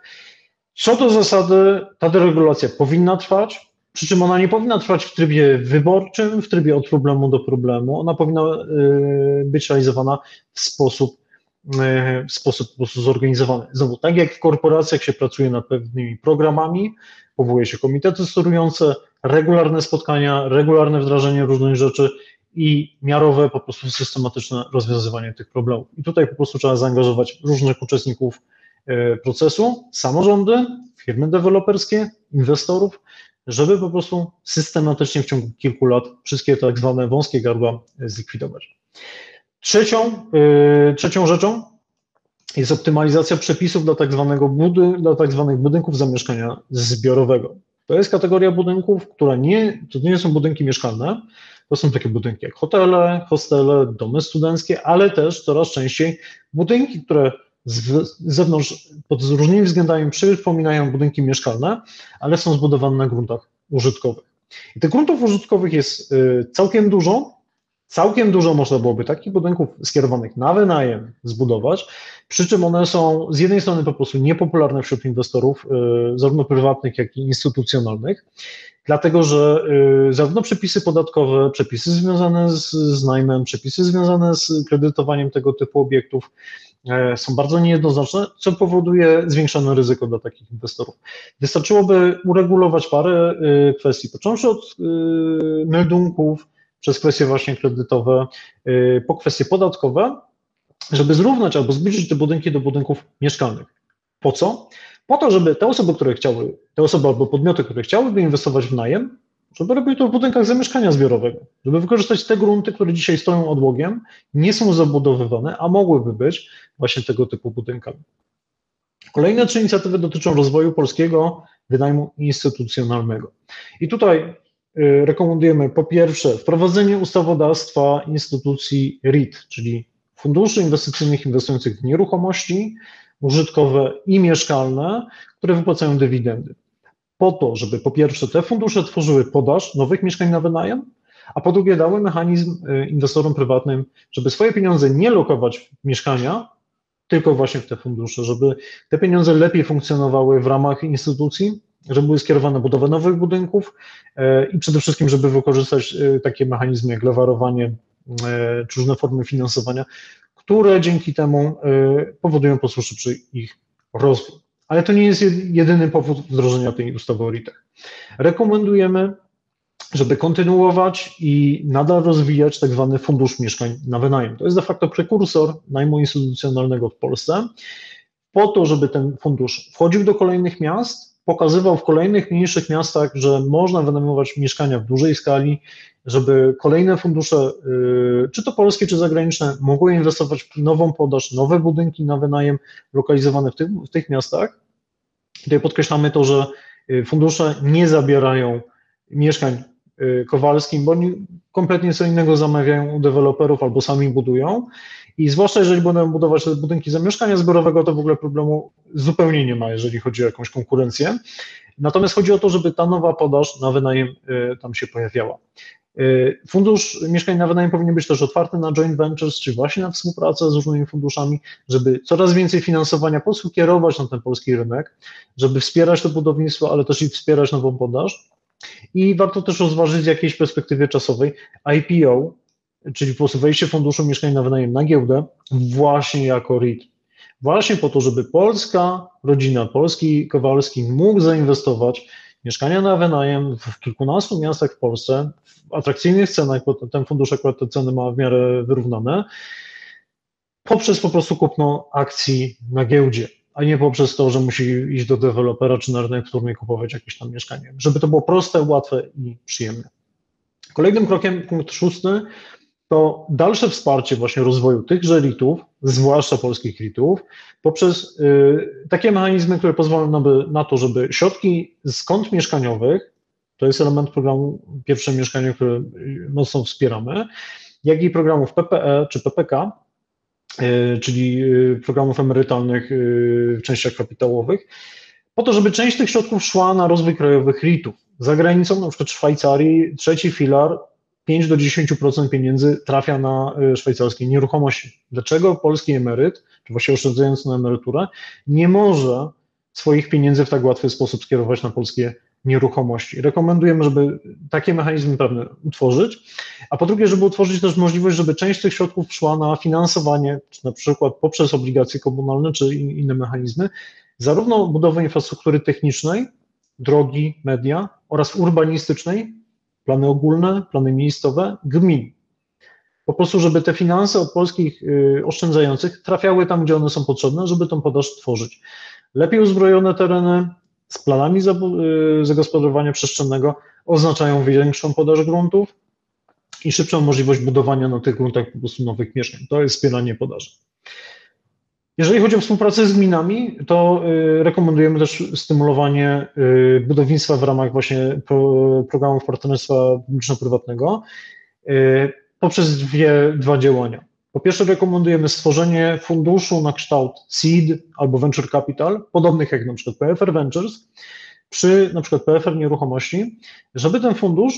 Co do zasady, ta deregulacja powinna trwać, przy czym ona nie powinna trwać w trybie wyborczym, w trybie od problemu do problemu. Ona powinna być realizowana w sposób w sposób po prostu zorganizowany. Znowu, tak jak w korporacjach się pracuje nad pewnymi programami, powołuje się komitety sterujące, regularne spotkania, regularne wdrażanie różnych rzeczy i miarowe, po prostu systematyczne rozwiązywanie tych problemów. I tutaj po prostu trzeba zaangażować różnych uczestników e, procesu, samorządy, firmy deweloperskie, inwestorów, żeby po prostu systematycznie w ciągu kilku lat wszystkie tak zwane wąskie gardła zlikwidować. Trzecią, yy, trzecią rzeczą jest optymalizacja przepisów dla tak, zwanego budy, dla tak zwanych budynków zamieszkania zbiorowego. To jest kategoria budynków, która nie, to nie są budynki mieszkalne, to są takie budynki jak hotele, hostele, domy studenckie, ale też coraz częściej budynki, które z zewnątrz pod różnymi względami przypominają budynki mieszkalne, ale są zbudowane na gruntach użytkowych. I tych gruntów użytkowych jest y, całkiem dużo, Całkiem dużo można byłoby takich budynków skierowanych na wynajem zbudować, przy czym one są z jednej strony po prostu niepopularne wśród inwestorów, y, zarówno prywatnych, jak i instytucjonalnych, dlatego że y, zarówno przepisy podatkowe, przepisy związane z, z najmem, przepisy związane z kredytowaniem tego typu obiektów e, są bardzo niejednoznaczne, co powoduje zwiększone ryzyko dla takich inwestorów. Wystarczyłoby uregulować parę y, kwestii, począwszy od meldunków, przez kwestie właśnie kredytowe, y, po kwestie podatkowe, żeby zrównać albo zbliżyć te budynki do budynków mieszkalnych. Po co? Po to, żeby te osoby, które chciały, te osoby albo podmioty, które chciałyby inwestować w najem, żeby robiły to w budynkach zamieszkania zbiorowego, żeby wykorzystać te grunty, które dzisiaj stoją odłogiem, nie są zabudowywane, a mogłyby być właśnie tego typu budynkami. Kolejne trzy inicjatywy dotyczą rozwoju polskiego wynajmu instytucjonalnego. I tutaj rekomendujemy po pierwsze wprowadzenie ustawodawstwa instytucji REIT, czyli funduszy inwestycyjnych inwestujących w nieruchomości użytkowe i mieszkalne, które wypłacają dywidendy. Po to, żeby po pierwsze te fundusze tworzyły podaż nowych mieszkań na wynajem, a po drugie dały mechanizm y, inwestorom prywatnym, żeby swoje pieniądze nie lokować w mieszkania, tylko właśnie w te fundusze, żeby te pieniądze lepiej funkcjonowały w ramach instytucji, żeby były skierowane na budowę nowych budynków e, i przede wszystkim, żeby wykorzystać e, takie mechanizmy jak lewarowanie e, czy różne formy finansowania, które dzięki temu powodują po szybszy ich rozwój. Ale to nie jest jedyny powód wdrożenia tej ustawy o RIT-ach. Rekomendujemy, żeby kontynuować i nadal rozwijać tak zwany fundusz mieszkań na wynajem. To jest de facto prekursor najmu instytucjonalnego w Polsce, po to, żeby ten fundusz wchodził do kolejnych miast, pokazywał w kolejnych mniejszych miastach, że można wynajmować mieszkania w dużej skali, żeby kolejne fundusze, y, czy to polskie, czy zagraniczne, mogły inwestować w nową podaż, nowe budynki na wynajem lokalizowane w tych, w tych miastach. Tutaj podkreślamy to, że y, fundusze nie zabierają mieszkań kowalskim, bo oni kompletnie co innego zamawiają u deweloperów albo sami budują. I zwłaszcza jeżeli będą budować te budynki zamieszkania zbiorowego, to w ogóle problemu zupełnie nie ma, jeżeli chodzi o jakąś konkurencję. Natomiast chodzi o to, żeby ta nowa podaż na wynajem y, tam się pojawiała. Y, fundusz mieszkań na wynajem powinien być też otwarty na joint ventures, czy właśnie na współpracę z różnymi funduszami, żeby coraz więcej finansowania po kierować na ten polski rynek, żeby wspierać to budownictwo, ale też i wspierać nową podaż. I warto też rozważyć w jakiejś perspektywie czasowej IPO, czyli po prostu wejście funduszu mieszkań na wynajem na giełdę właśnie jako REIT. Właśnie po to, żeby polska rodzina, polski Kowalski mógł zainwestować mieszkania na wynajem w kilkunastu miastach w Polsce, w atrakcyjnych cenach, bo ten fundusz akurat te ceny ma w miarę wyrównane, poprzez po prostu kupno akcji na giełdzie. A nie poprzez to, że musi iść do dewelopera czy na rynek wtórny kupować jakieś tam mieszkanie. Żeby to było proste, łatwe i przyjemne. Kolejnym krokiem, punkt szósty, to dalsze wsparcie właśnie rozwoju tychże RIT-ów, zwłaszcza polskich RIT-ów, poprzez y, takie mechanizmy, które pozwolą nam na to, żeby środki z kont mieszkaniowych, to jest element programu Pierwsze Mieszkanie, które mocno wspieramy, jak i programów PPE czy PPK, y, czyli y, programów emerytalnych w częściach kapitałowych, po to, żeby część tych środków szła na rozwój krajowych RIT-ów. Za granicą, na przykład w Szwajcarii, trzeci filar 5 do 10% pieniędzy trafia na szwajcarskie nieruchomości. Dlaczego polski emeryt, czy właśnie oszczędzając na emeryturę, nie może swoich pieniędzy w tak łatwy sposób skierować na polskie nieruchomości. Rekomendujemy, żeby takie mechanizmy pewne utworzyć, a po drugie, żeby utworzyć też możliwość, żeby część tych środków szła na finansowanie, czy na przykład poprzez obligacje komunalne, czy inne mechanizmy, zarówno budowy infrastruktury technicznej, drogi, media oraz urbanistycznej, plany ogólne, plany miejscowe, gmin. Po prostu, żeby te finanse od polskich y, oszczędzających trafiały tam, gdzie one są potrzebne, żeby tą podaż tworzyć. Lepiej uzbrojone tereny z planami y, zagospodarowania przestrzennego oznaczają większą podaż gruntów i szybszą możliwość budowania na tych gruntach po prostu nowych mieszkań. To jest wspieranie podaży. Jeżeli chodzi o współpracę z gminami, to y, rekomendujemy też stymulowanie y, budownictwa w ramach właśnie programów partnerstwa publiczno-prywatnego poprzez dwie, dwa działania. Po pierwsze, rekomendujemy stworzenie funduszu na kształt seed albo venture capital, podobnych jak na przykład PFR Ventures, przy na przykład PFR Nieruchomości, żeby ten fundusz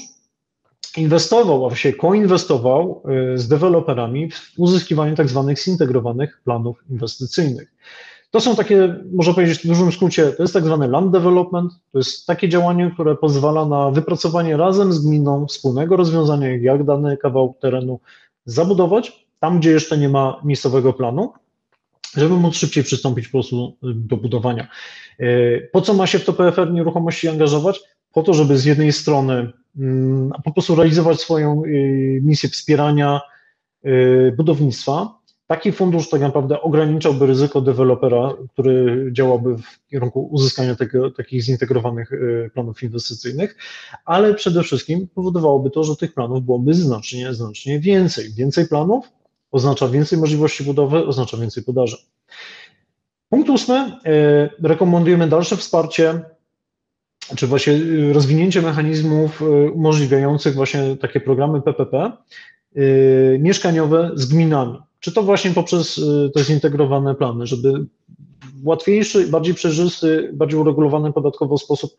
inwestował, a właściwie koinwestował y, z deweloperami w uzyskiwanie tak zwanych zintegrowanych planów inwestycyjnych. To są takie, można powiedzieć w dużym skrócie, to jest tak zwany land development, to jest takie działanie, które pozwala na wypracowanie razem z gminą wspólnego rozwiązania, jak dany kawał terenu zabudować, tam gdzie jeszcze nie ma miejscowego planu, żeby móc szybciej przystąpić po prostu do budowania. Y, po co ma się w to PFR nieruchomości angażować? Po to, żeby z jednej strony Mm, po prostu realizować swoją y, misję wspierania y, budownictwa. Taki fundusz tak naprawdę ograniczałby ryzyko dewelopera, który działałby w kierunku uzyskania tego, takich zintegrowanych planów inwestycyjnych, ale przede wszystkim powodowałoby to, że tych planów byłoby znacznie, znacznie więcej. Więcej planów oznacza więcej możliwości budowy, oznacza więcej podaży. Punkt ósmy. Rekomendujemy dalsze wsparcie czy właśnie y, rozwinięcie mechanizmów y, umożliwiających właśnie takie programy PPP mieszkaniowe z gminami. Czy to właśnie poprzez te zintegrowane plany, żeby łatwiejszy, bardziej przejrzysty, bardziej uregulowany podatkowo sposób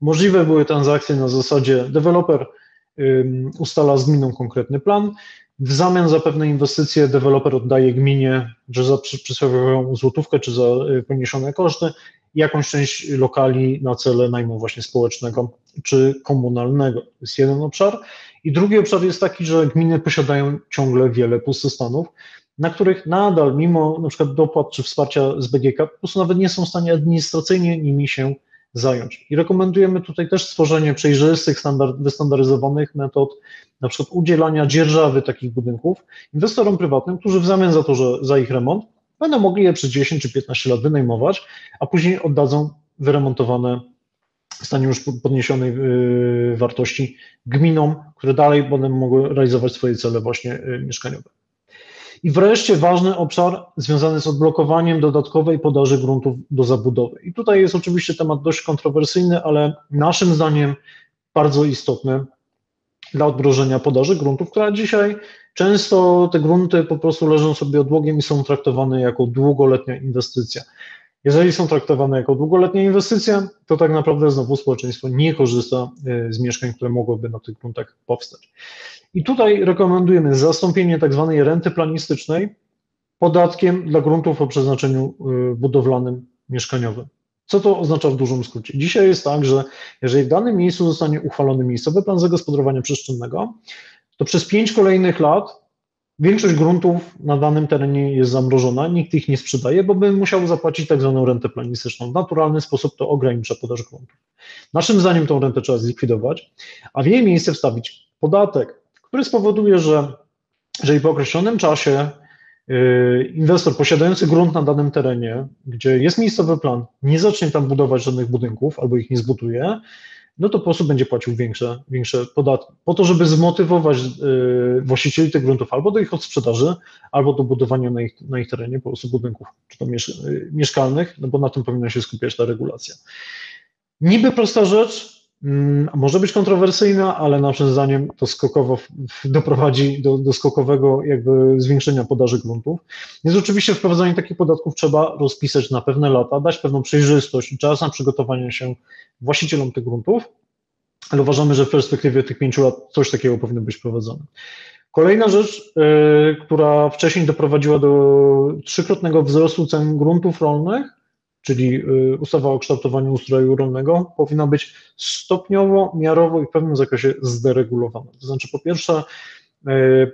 możliwe były transakcje na zasadzie deweloper ustala z gminą konkretny plan, w zamian za pewne inwestycje deweloper oddaje gminie, że za przysłowiową złotówkę czy za poniesione koszty jakąś część lokali na cele najmu właśnie społecznego czy komunalnego. To jest jeden obszar. I drugi obszar jest taki, że gminy posiadają ciągle wiele pustostanów, na których nadal, mimo na przykład dopłat czy wsparcia z BGK, po prostu nawet nie są w stanie administracyjnie nimi się zająć. I rekomendujemy tutaj też stworzenie przejrzystych, wystandaryzowanych metod, na przykład udzielania dzierżawy takich budynków inwestorom prywatnym, którzy w zamian za to, że za ich remont będą mogli je przez 10 czy 15 lat wynajmować, a później oddadzą wyremontowane w stanie już podniesionej y, wartości gminom, które dalej będą mogły realizować swoje cele właśnie y, mieszkaniowe. I wreszcie ważny obszar związany z odblokowaniem dodatkowej podaży gruntów do zabudowy. I tutaj jest oczywiście temat dość kontrowersyjny, ale naszym zdaniem bardzo istotny dla odmrożenia podaży gruntów, która dzisiaj często te grunty po prostu leżą sobie odłogiem i są traktowane jako długoletnia inwestycja. Jeżeli są traktowane jako długoletnia inwestycja, to tak naprawdę znowu społeczeństwo nie korzysta e, z mieszkań, które mogłyby na tych gruntach powstać. I tutaj rekomendujemy zastąpienie tak zwanej renty planistycznej podatkiem dla gruntów o przeznaczeniu e, budowlanym mieszkaniowym. Co to oznacza w dużym skrócie? Dzisiaj jest tak, że jeżeli w danym miejscu zostanie uchwalony miejscowy plan zagospodarowania przestrzennego, to przez pięć kolejnych lat większość gruntów na danym terenie jest zamrożona, nikt ich nie sprzedaje, bo by musiał zapłacić tak zwaną rentę planistyczną. W naturalny sposób to ogranicza podaż gruntów. Naszym zdaniem tą rentę trzeba zlikwidować, a w jej miejsce wstawić podatek, który spowoduje, że jeżeli po określonym czasie inwestor posiadający grunt na danym terenie, gdzie jest miejscowy plan, nie zacznie tam budować żadnych budynków albo ich nie zbuduje, no to po prostu będzie płacił większe, większe podatki. Po to, żeby zmotywować y, właścicieli tych gruntów albo do ich odsprzedaży, albo do budowania na ich, na ich terenie po prostu budynków, czy to y, mieszkalnych, no bo na tym powinna się skupiać ta regulacja. Niby prosta rzecz, może być kontrowersyjna, ale naszym zdaniem to skokowo doprowadzi do, do skokowego jakby zwiększenia podaży gruntów. Więc oczywiście wprowadzanie takich podatków trzeba rozpisać na pewne lata, dać pewną przejrzystość i czas na przygotowanie się właścicielom tych gruntów, ale uważamy, że w perspektywie tych pięciu lat coś takiego powinno być prowadzone. Kolejna rzecz, yy, która wcześniej doprowadziła do trzykrotnego wzrostu cen gruntów rolnych, czyli yy, ustawa o kształtowaniu ustroju rolnego, powinna być stopniowo, miarowo i w pewnym zakresie zderegulowana. To znaczy, po pierwsze, yy,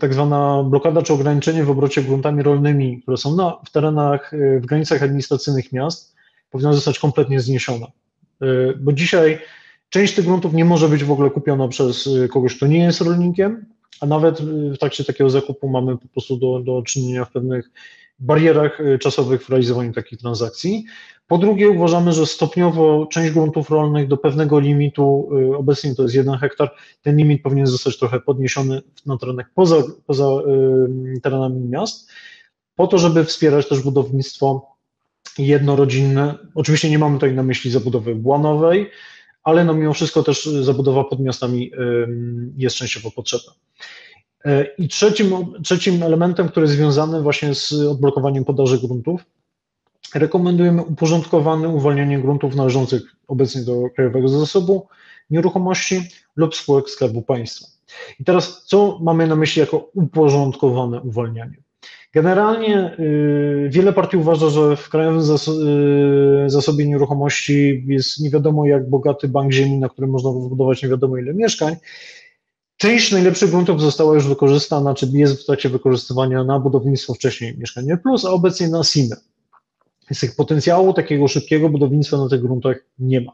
tak zwana blokada czy ograniczenie w obrocie gruntami rolnymi, które są na, w terenach, w granicach administracyjnych miast, powinna zostać kompletnie zniesiona. Y, bo dzisiaj część tych gruntów nie może być w ogóle kupiona przez y, kogoś, kto nie jest rolnikiem, a nawet y, w trakcie takiego zakupu mamy po prostu do, do czynienia w pewnych barierach czasowych w realizowaniu takich transakcji. Po drugie, uważamy, że stopniowo część gruntów rolnych do pewnego limitu, obecnie to jest jeden hektar, ten limit powinien zostać trochę podniesiony na terenach poza, poza terenami miast, po to, żeby wspierać też budownictwo jednorodzinne. Oczywiście nie mamy tutaj na myśli zabudowy błanowej, ale no mimo wszystko też zabudowa pod miastami jest częściowo potrzebna. E, I trzecim, trzecim elementem, który jest związany właśnie z odblokowaniem podaży gruntów, rekomendujemy uporządkowane uwolnienie gruntów należących obecnie do Krajowego Zasobu Nieruchomości lub spółek Skarbu Państwa. I teraz, co mamy na myśli jako uporządkowane uwalnianie? Generalnie y, wiele partii uważa, że w krajowym y, zasobie nieruchomości jest nie wiadomo jak bogaty bank ziemi, na którym można zbudować nie wiadomo ile mieszkań. Część najlepszych gruntów została już wykorzystana, czy jest w trakcie wykorzystywania na budownictwo wcześniej Mieszkanie Plus, a obecnie na SIMę. Więc tych potencjału takiego szybkiego budownictwa na tych gruntach nie ma.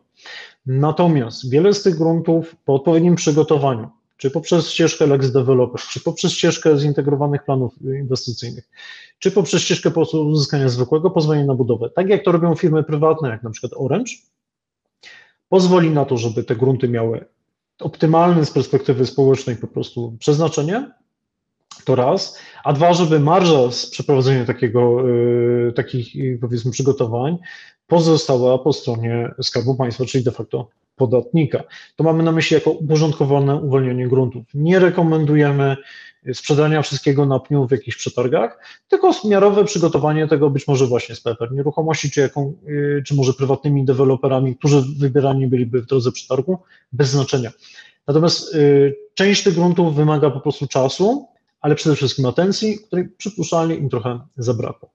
Natomiast wiele z tych gruntów po odpowiednim przygotowaniu, czy poprzez ścieżkę Lex Developer, czy poprzez ścieżkę zintegrowanych planów inwestycyjnych, czy poprzez ścieżkę po uzyskania zwykłego pozwolenia na budowę, tak jak to robią firmy prywatne, jak na przykład Orange, pozwoli na to, żeby te grunty miały optymalne z perspektywy społecznej po prostu przeznaczenie, to raz, a dwa, żeby marża z przeprowadzenia takiego, yy, takich powiedzmy przygotowań pozostała po stronie Skarbu Państwa, czyli de facto podatnika. To mamy na myśli jako uporządkowane uwolnienie gruntów. Nie rekomendujemy sprzedania wszystkiego na pniu w jakichś przetargach, tylko miarowe przygotowanie tego być może właśnie z PFR Nieruchomości, czy, jaką, y, czy może prywatnymi deweloperami, którzy wybierani byliby w drodze przetargu, bez znaczenia. Natomiast y, część tych gruntów wymaga po prostu czasu, ale przede wszystkim atencji, której przypuszczalnie im trochę zabrakło.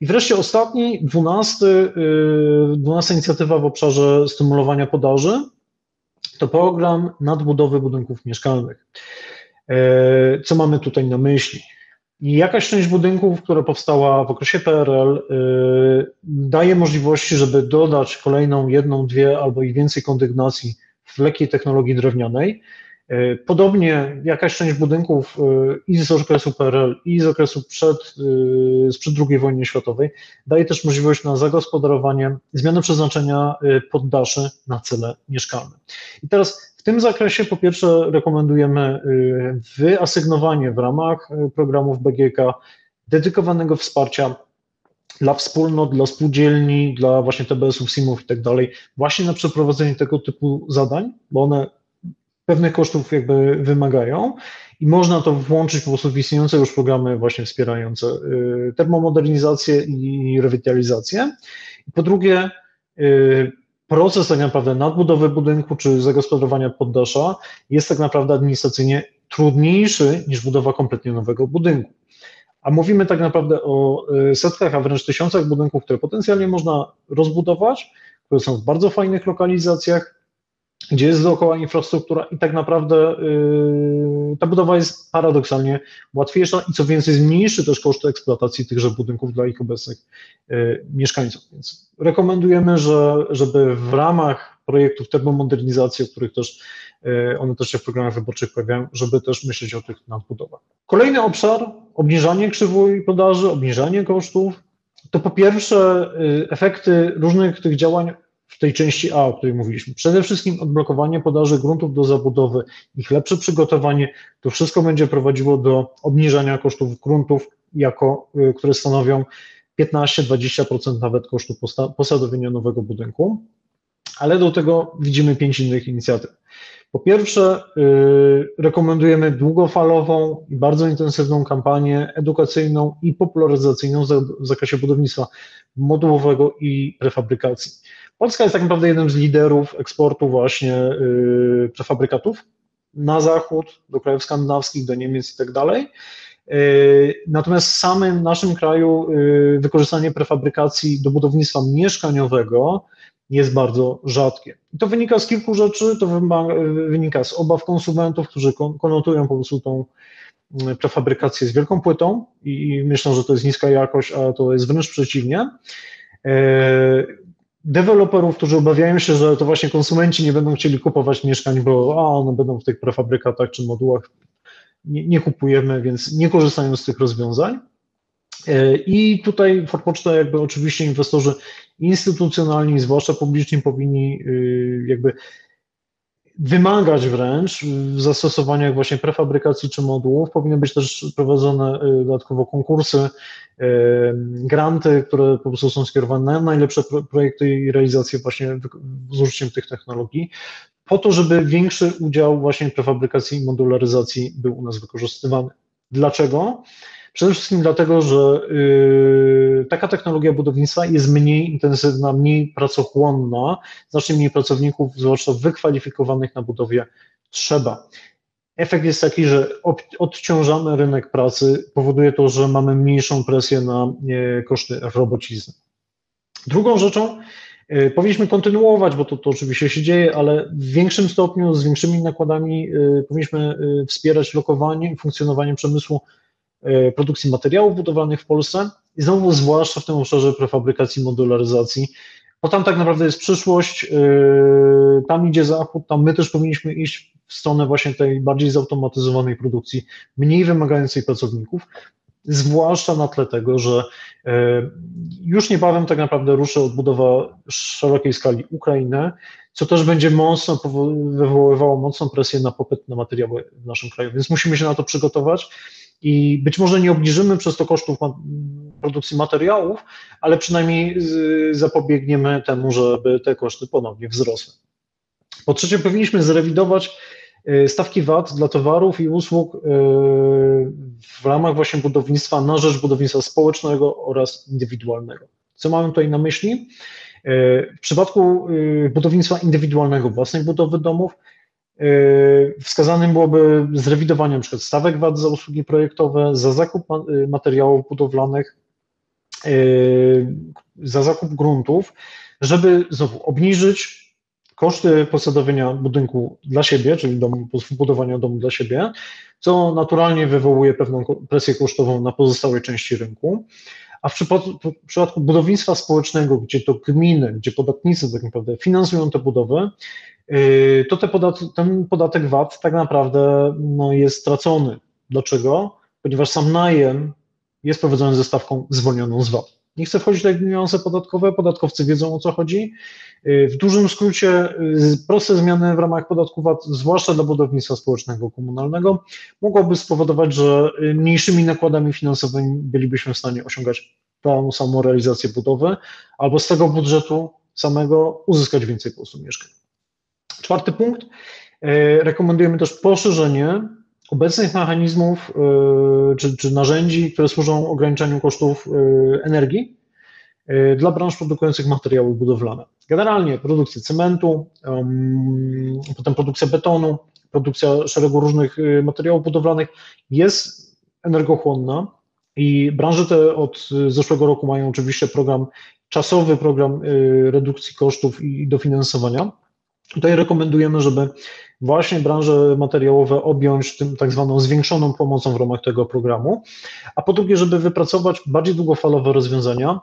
I wreszcie ostatni, dwunasty, y, dwunasta inicjatywa w obszarze stymulowania podaży to program nadbudowy budynków mieszkalnych. E, co mamy tutaj na myśli? Jakaś część budynków, która powstała w okresie PRL, y, daje możliwości, żeby dodać kolejną jedną, dwie albo i więcej kondygnacji w lekkiej technologii drewnianej, E, podobnie jakaś część budynków e, i z okresu PRL, i z okresu przed, e, sprzed II wojny światowej daje też możliwość na zagospodarowanie, zmiany przeznaczenia poddaszy na cele mieszkalne. I teraz w tym zakresie po pierwsze rekomendujemy wyasygnowanie w ramach programów BGK dedykowanego wsparcia dla wspólnot, dla spółdzielni, dla właśnie TBS-ów, SIM-ów i tak dalej, właśnie na przeprowadzenie tego typu zadań, bo one pewnych kosztów jakby wymagają i można to włączyć po prostu w istniejące już programy właśnie wspierające y, termomodernizację i rewitalizację. Po drugie, y, proces tak naprawdę nadbudowy budynku czy zagospodarowania poddasza jest tak naprawdę administracyjnie trudniejszy niż budowa kompletnie nowego budynku. A mówimy tak naprawdę o y, setkach, a wręcz tysiącach budynków, które potencjalnie można rozbudować, które są w bardzo fajnych lokalizacjach, gdzie jest dookoła infrastruktura i tak naprawdę yy, ta budowa jest paradoksalnie łatwiejsza i co więcej zmniejszy też koszty eksploatacji tychże budynków dla ich obecnych yy, mieszkańców. Więc rekomendujemy, że, żeby w ramach projektów termomodernizacji, o których też yy, one też się w programach wyborczych pojawiają, żeby też myśleć o tych nadbudowach. Kolejny obszar, obniżanie krzywój podaży, obniżanie kosztów, to po pierwsze yy, efekty różnych tych działań w tej części A, o której mówiliśmy. Przede wszystkim odblokowanie podaży gruntów do zabudowy, ich lepsze przygotowanie, to wszystko będzie prowadziło do obniżania kosztów gruntów, jako, y, które stanowią 15-20% nawet kosztu posadowienia nowego budynku. Ale do tego widzimy pięć innych inicjatyw. Po pierwsze, yy, rekomendujemy długofalową i bardzo intensywną kampanię edukacyjną i popularyzacyjną w zakresie budownictwa modułowego i prefabrykacji. Polska jest tak naprawdę jednym z liderów eksportu właśnie yy, prefabrykatów na zachód, do krajów skandynawskich, do Niemiec i tak dalej. Yy, natomiast w samym naszym kraju yy, wykorzystanie prefabrykacji do budownictwa mieszkaniowego jest bardzo rzadkie. I to wynika z kilku rzeczy, to wynika z obaw konsumentów, którzy konotują po prostu tą prefabrykację z wielką płytą i myślą, że to jest niska jakość, a to jest wręcz przeciwnie deweloperów, którzy obawiają się, że to właśnie konsumenci nie będą chcieli kupować mieszkań, bo a, one będą w tych prefabrykatach czy modułach, nie, nie kupujemy, więc nie korzystają z tych rozwiązań. E, I tutaj Forpoczta jakby oczywiście inwestorzy instytucjonalni, zwłaszcza publiczni, powinni y, jakby wymagać wręcz w zastosowaniach właśnie prefabrykacji czy modułów. Powinny być też prowadzone y, dodatkowo konkursy, y, granty, które po prostu są skierowane na najlepsze projekty i realizację właśnie z użyciem tych technologii, po to, żeby większy udział właśnie prefabrykacji i modularyzacji był u nas wykorzystywany. Dlaczego? Przede wszystkim dlatego, że yy, taka technologia budownictwa jest mniej intensywna, mniej pracochłonna, znacznie mniej pracowników, zwłaszcza wykwalifikowanych na budowie, trzeba. Efekt jest taki, że odciążamy rynek pracy, powoduje to, że mamy mniejszą presję na koszty robocizny. Drugą rzeczą, yy, powinniśmy kontynuować, bo to, to oczywiście się dzieje, ale w większym stopniu, z większymi nakładami yy, powinniśmy wspierać lokowanie i funkcjonowanie przemysłu E, produkcji materiałów budowlanych w Polsce i znowu zwłaszcza w tym obszarze prefabrykacji, modularyzacji, bo tam tak naprawdę jest przyszłość, e, tam idzie zachód, tam my też powinniśmy iść w stronę właśnie tej bardziej zautomatyzowanej produkcji, mniej wymagającej pracowników, zwłaszcza na tle tego, że e, już niebawem tak naprawdę ruszy odbudowa szerokiej skali Ukrainy, co też będzie mocno wywoływało mocną presję na popyt na materiały w naszym kraju, więc musimy się na to przygotować i być może nie obniżymy przez to kosztów produkcji materiałów, ale przynajmniej zapobiegniemy temu, żeby te koszty ponownie wzrosły. Po trzecie, powinniśmy zrewidować y, stawki VAT dla towarów i usług y, w ramach właśnie budownictwa na rzecz budownictwa społecznego oraz indywidualnego. Co mamy tutaj na myśli? Y, w przypadku budownictwa indywidualnego, własnej budowy domów, wskazanym byłoby zrewidowanie np. stawek VAT za usługi projektowe, za zakup yy, materiałów budowlanych, yy, za zakup gruntów, żeby znowu obniżyć koszty posadowienia budynku dla siebie, czyli domu, budowania domu dla siebie, co naturalnie wywołuje pewną presję kosztową na pozostałej części rynku. A w przypadku, w przypadku budownictwa społecznego, gdzie to gminy, gdzie podatnicy tak naprawdę finansują te budowy, Yy, to te podat ten podatek VAT tak naprawdę no, jest stracony. Dlaczego? Ponieważ sam najem jest prowadzony ze stawką zwolnioną z VAT. Nie chcę wchodzić w niuanse podatkowe, podatkowcy wiedzą o co chodzi. Yy, w dużym skrócie yy, proste zmiany w ramach podatku VAT, zwłaszcza dla budownictwa społecznego, komunalnego, mogłoby spowodować, że mniejszymi nakładami finansowymi bylibyśmy w stanie osiągać tą samą realizację budowy, albo z tego budżetu samego uzyskać więcej po prostu mieszkań. Czwarty punkt. E, rekomendujemy też poszerzenie obecnych mechanizmów e, czy, czy narzędzi, które służą ograniczaniu kosztów e, energii dla branż produkujących materiały budowlane. Generalnie produkcja cementu, potem produkcja betonu, produkcja szeregu różnych materiałów budowlanych jest energochłonna i branże te od zeszłego roku mają oczywiście program, czasowy program redukcji kosztów i dofinansowania Tutaj rekomendujemy, żeby właśnie branże materiałowe objąć tym tak zwaną zwiększoną pomocą w ramach tego programu, a po drugie, żeby wypracować bardziej długofalowe rozwiązania,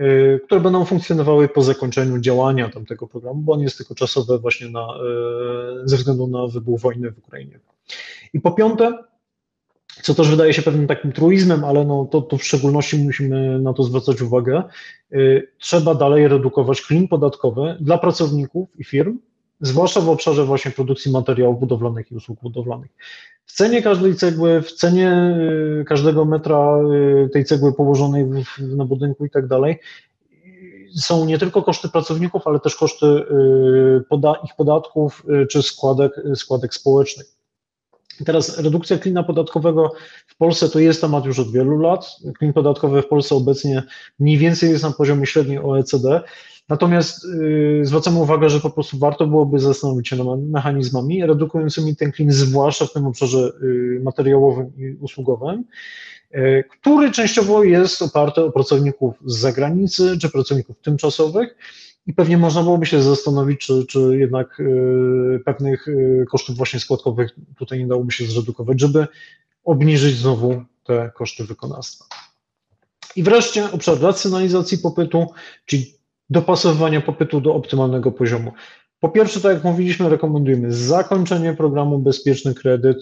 y, które będą funkcjonowały po zakończeniu działania tamtego programu, bo on jest tylko czasowy właśnie na, y, ze względu na wybuch wojny w Ukrainie. I po piąte, co też wydaje się pewnym takim truizmem, ale no to, to w szczególności musimy na to zwracać uwagę, y, trzeba dalej redukować klin podatkowy dla pracowników i firm, zwłaszcza w obszarze właśnie produkcji materiałów budowlanych i usług budowlanych. W cenie każdej cegły, w cenie y, każdego metra y, tej cegły położonej na budynku i tak dalej, są nie tylko koszty pracowników, ale też koszty ich podatków czy składek, składek społecznych. Teraz redukcja klina podatkowego w Polsce to jest temat już od wielu lat. Klin podatkowy w Polsce obecnie mniej więcej jest na poziomie średniej OECD. Natomiast yy, zwracamy uwagę, że po prostu warto byłoby zastanowić się nad mechanizmami redukującymi ten klin, zwłaszcza w tym obszarze yy, materiałowym i usługowym, yy, który częściowo jest oparty o pracowników z zagranicy czy pracowników tymczasowych i pewnie można byłoby się zastanowić, czy, czy jednak y, pewnych y, kosztów właśnie składkowych tutaj nie dałoby się zredukować, żeby obniżyć znowu te koszty wykonawstwa. I wreszcie obszar racjonalizacji popytu, czyli dopasowywania popytu do optymalnego poziomu. Po pierwsze, tak jak mówiliśmy, rekomendujemy zakończenie programu Bezpieczny Kredyt.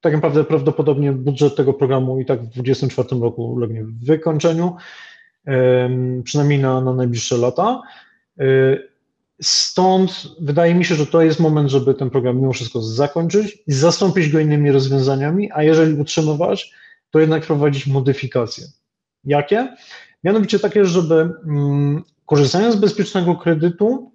Tak naprawdę prawdopodobnie budżet tego programu i tak w 2024 roku ulegnie wykończeniu przynajmniej na, na najbliższe lata. E, stąd wydaje mi się, że to jest moment, żeby ten program mimo wszystko zakończyć i zastąpić go innymi rozwiązaniami, a jeżeli utrzymywać, to jednak wprowadzić modyfikacje. Jakie? Mianowicie takie, żeby mm, korzystając z bezpiecznego kredytu,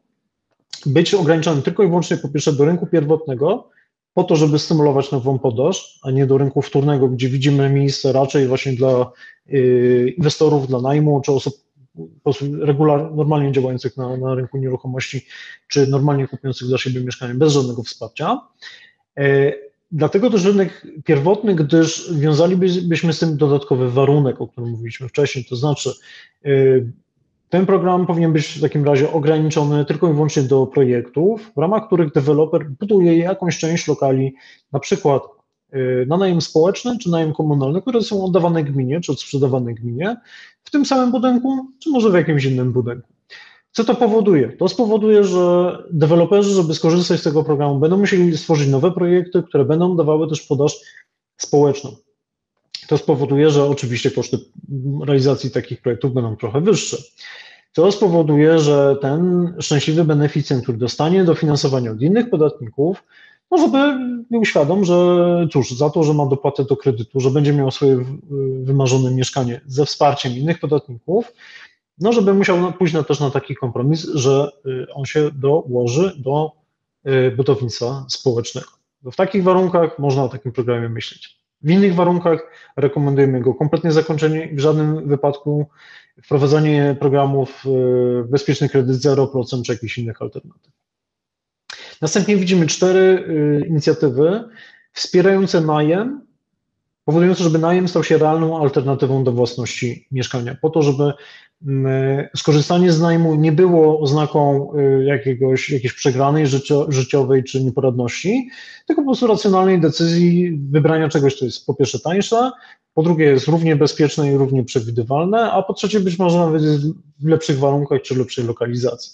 być ograniczony tylko i wyłącznie po pierwsze do rynku pierwotnego, po to, żeby stymulować nową podaż, a nie do rynku wtórnego, gdzie widzimy miejsce raczej właśnie dla y, inwestorów, dla najmu, czy osób regular, normalnie działających na, na rynku nieruchomości, czy normalnie kupujących dla siebie mieszkanie bez żadnego wsparcia. Dlatego też rynek pierwotny, gdyż wiązalibyśmy z tym dodatkowy warunek, o którym mówiliśmy wcześniej, to znaczy y, ten program powinien być w takim razie ograniczony tylko i wyłącznie do projektów, w ramach których deweloper buduje jakąś część lokali, na przykład y, na najem społeczny czy najem komunalny, które są oddawane gminie czy odsprzedawane gminie w tym samym budynku, czy może w jakimś innym budynku. Co to powoduje? To spowoduje, że deweloperzy, żeby skorzystać z tego programu, będą musieli stworzyć nowe projekty, które będą dawały też podaż społeczną. To spowoduje, że oczywiście koszty realizacji takich projektów będą trochę wyższe. To spowoduje, że ten szczęśliwy beneficjent, który dostanie dofinansowanie od innych podatników, może by był świadom, że cóż, za to, że ma dopłatę do kredytu, że będzie miał swoje wymarzone mieszkanie ze wsparciem innych podatników, no żeby musiał pójść na, też na taki kompromis, że y, on się dołoży do y, budownictwa społecznego. W takich warunkach można o takim programie myśleć. W innych warunkach rekomendujemy go kompletnie zakończenie i w żadnym wypadku wprowadzanie programów e, bezpieczny kredyt 0% czy jakichś innych alternatyw. Następnie widzimy cztery inicjatywy wspierające najem, powodujące, żeby najem stał się realną alternatywą do własności mieszkania, po to, żeby skorzystanie z najmu nie było oznaką e, jakiegoś, jakiejś przegranej życiowej czy nieporadności, tylko po prostu racjonalnej decyzji wybrania czegoś, co jest po pierwsze tańsze, po drugie jest równie bezpieczne i równie przewidywalne, a po trzecie być może nawet w lepszych warunkach czy lepszej lokalizacji.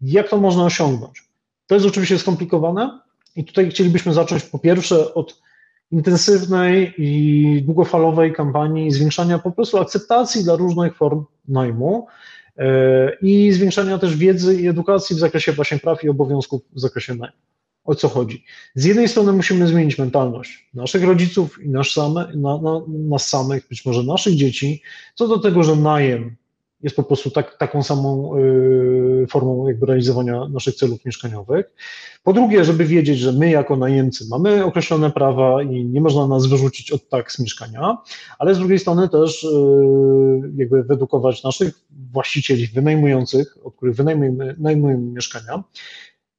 Jak to można osiągnąć? To jest oczywiście skomplikowane i tutaj chcielibyśmy zacząć po pierwsze od intensywnej i długofalowej kampanii zwiększania po prostu akceptacji dla różnych form najmu e, i zwiększania też wiedzy i edukacji w zakresie właśnie praw i obowiązków w zakresie najmu o co chodzi. Z jednej strony musimy zmienić mentalność naszych rodziców i nas, same, na, na, nas samych, być może naszych dzieci, co do tego, że najem jest po prostu tak, taką samą y, formą jakby realizowania naszych celów mieszkaniowych. Po drugie, żeby wiedzieć, że my jako najemcy mamy określone prawa i nie można nas wyrzucić od tak z mieszkania, ale z drugiej strony też y, jakby wyedukować naszych właścicieli wynajmujących, od których wynajmujemy, wynajmujemy mieszkania,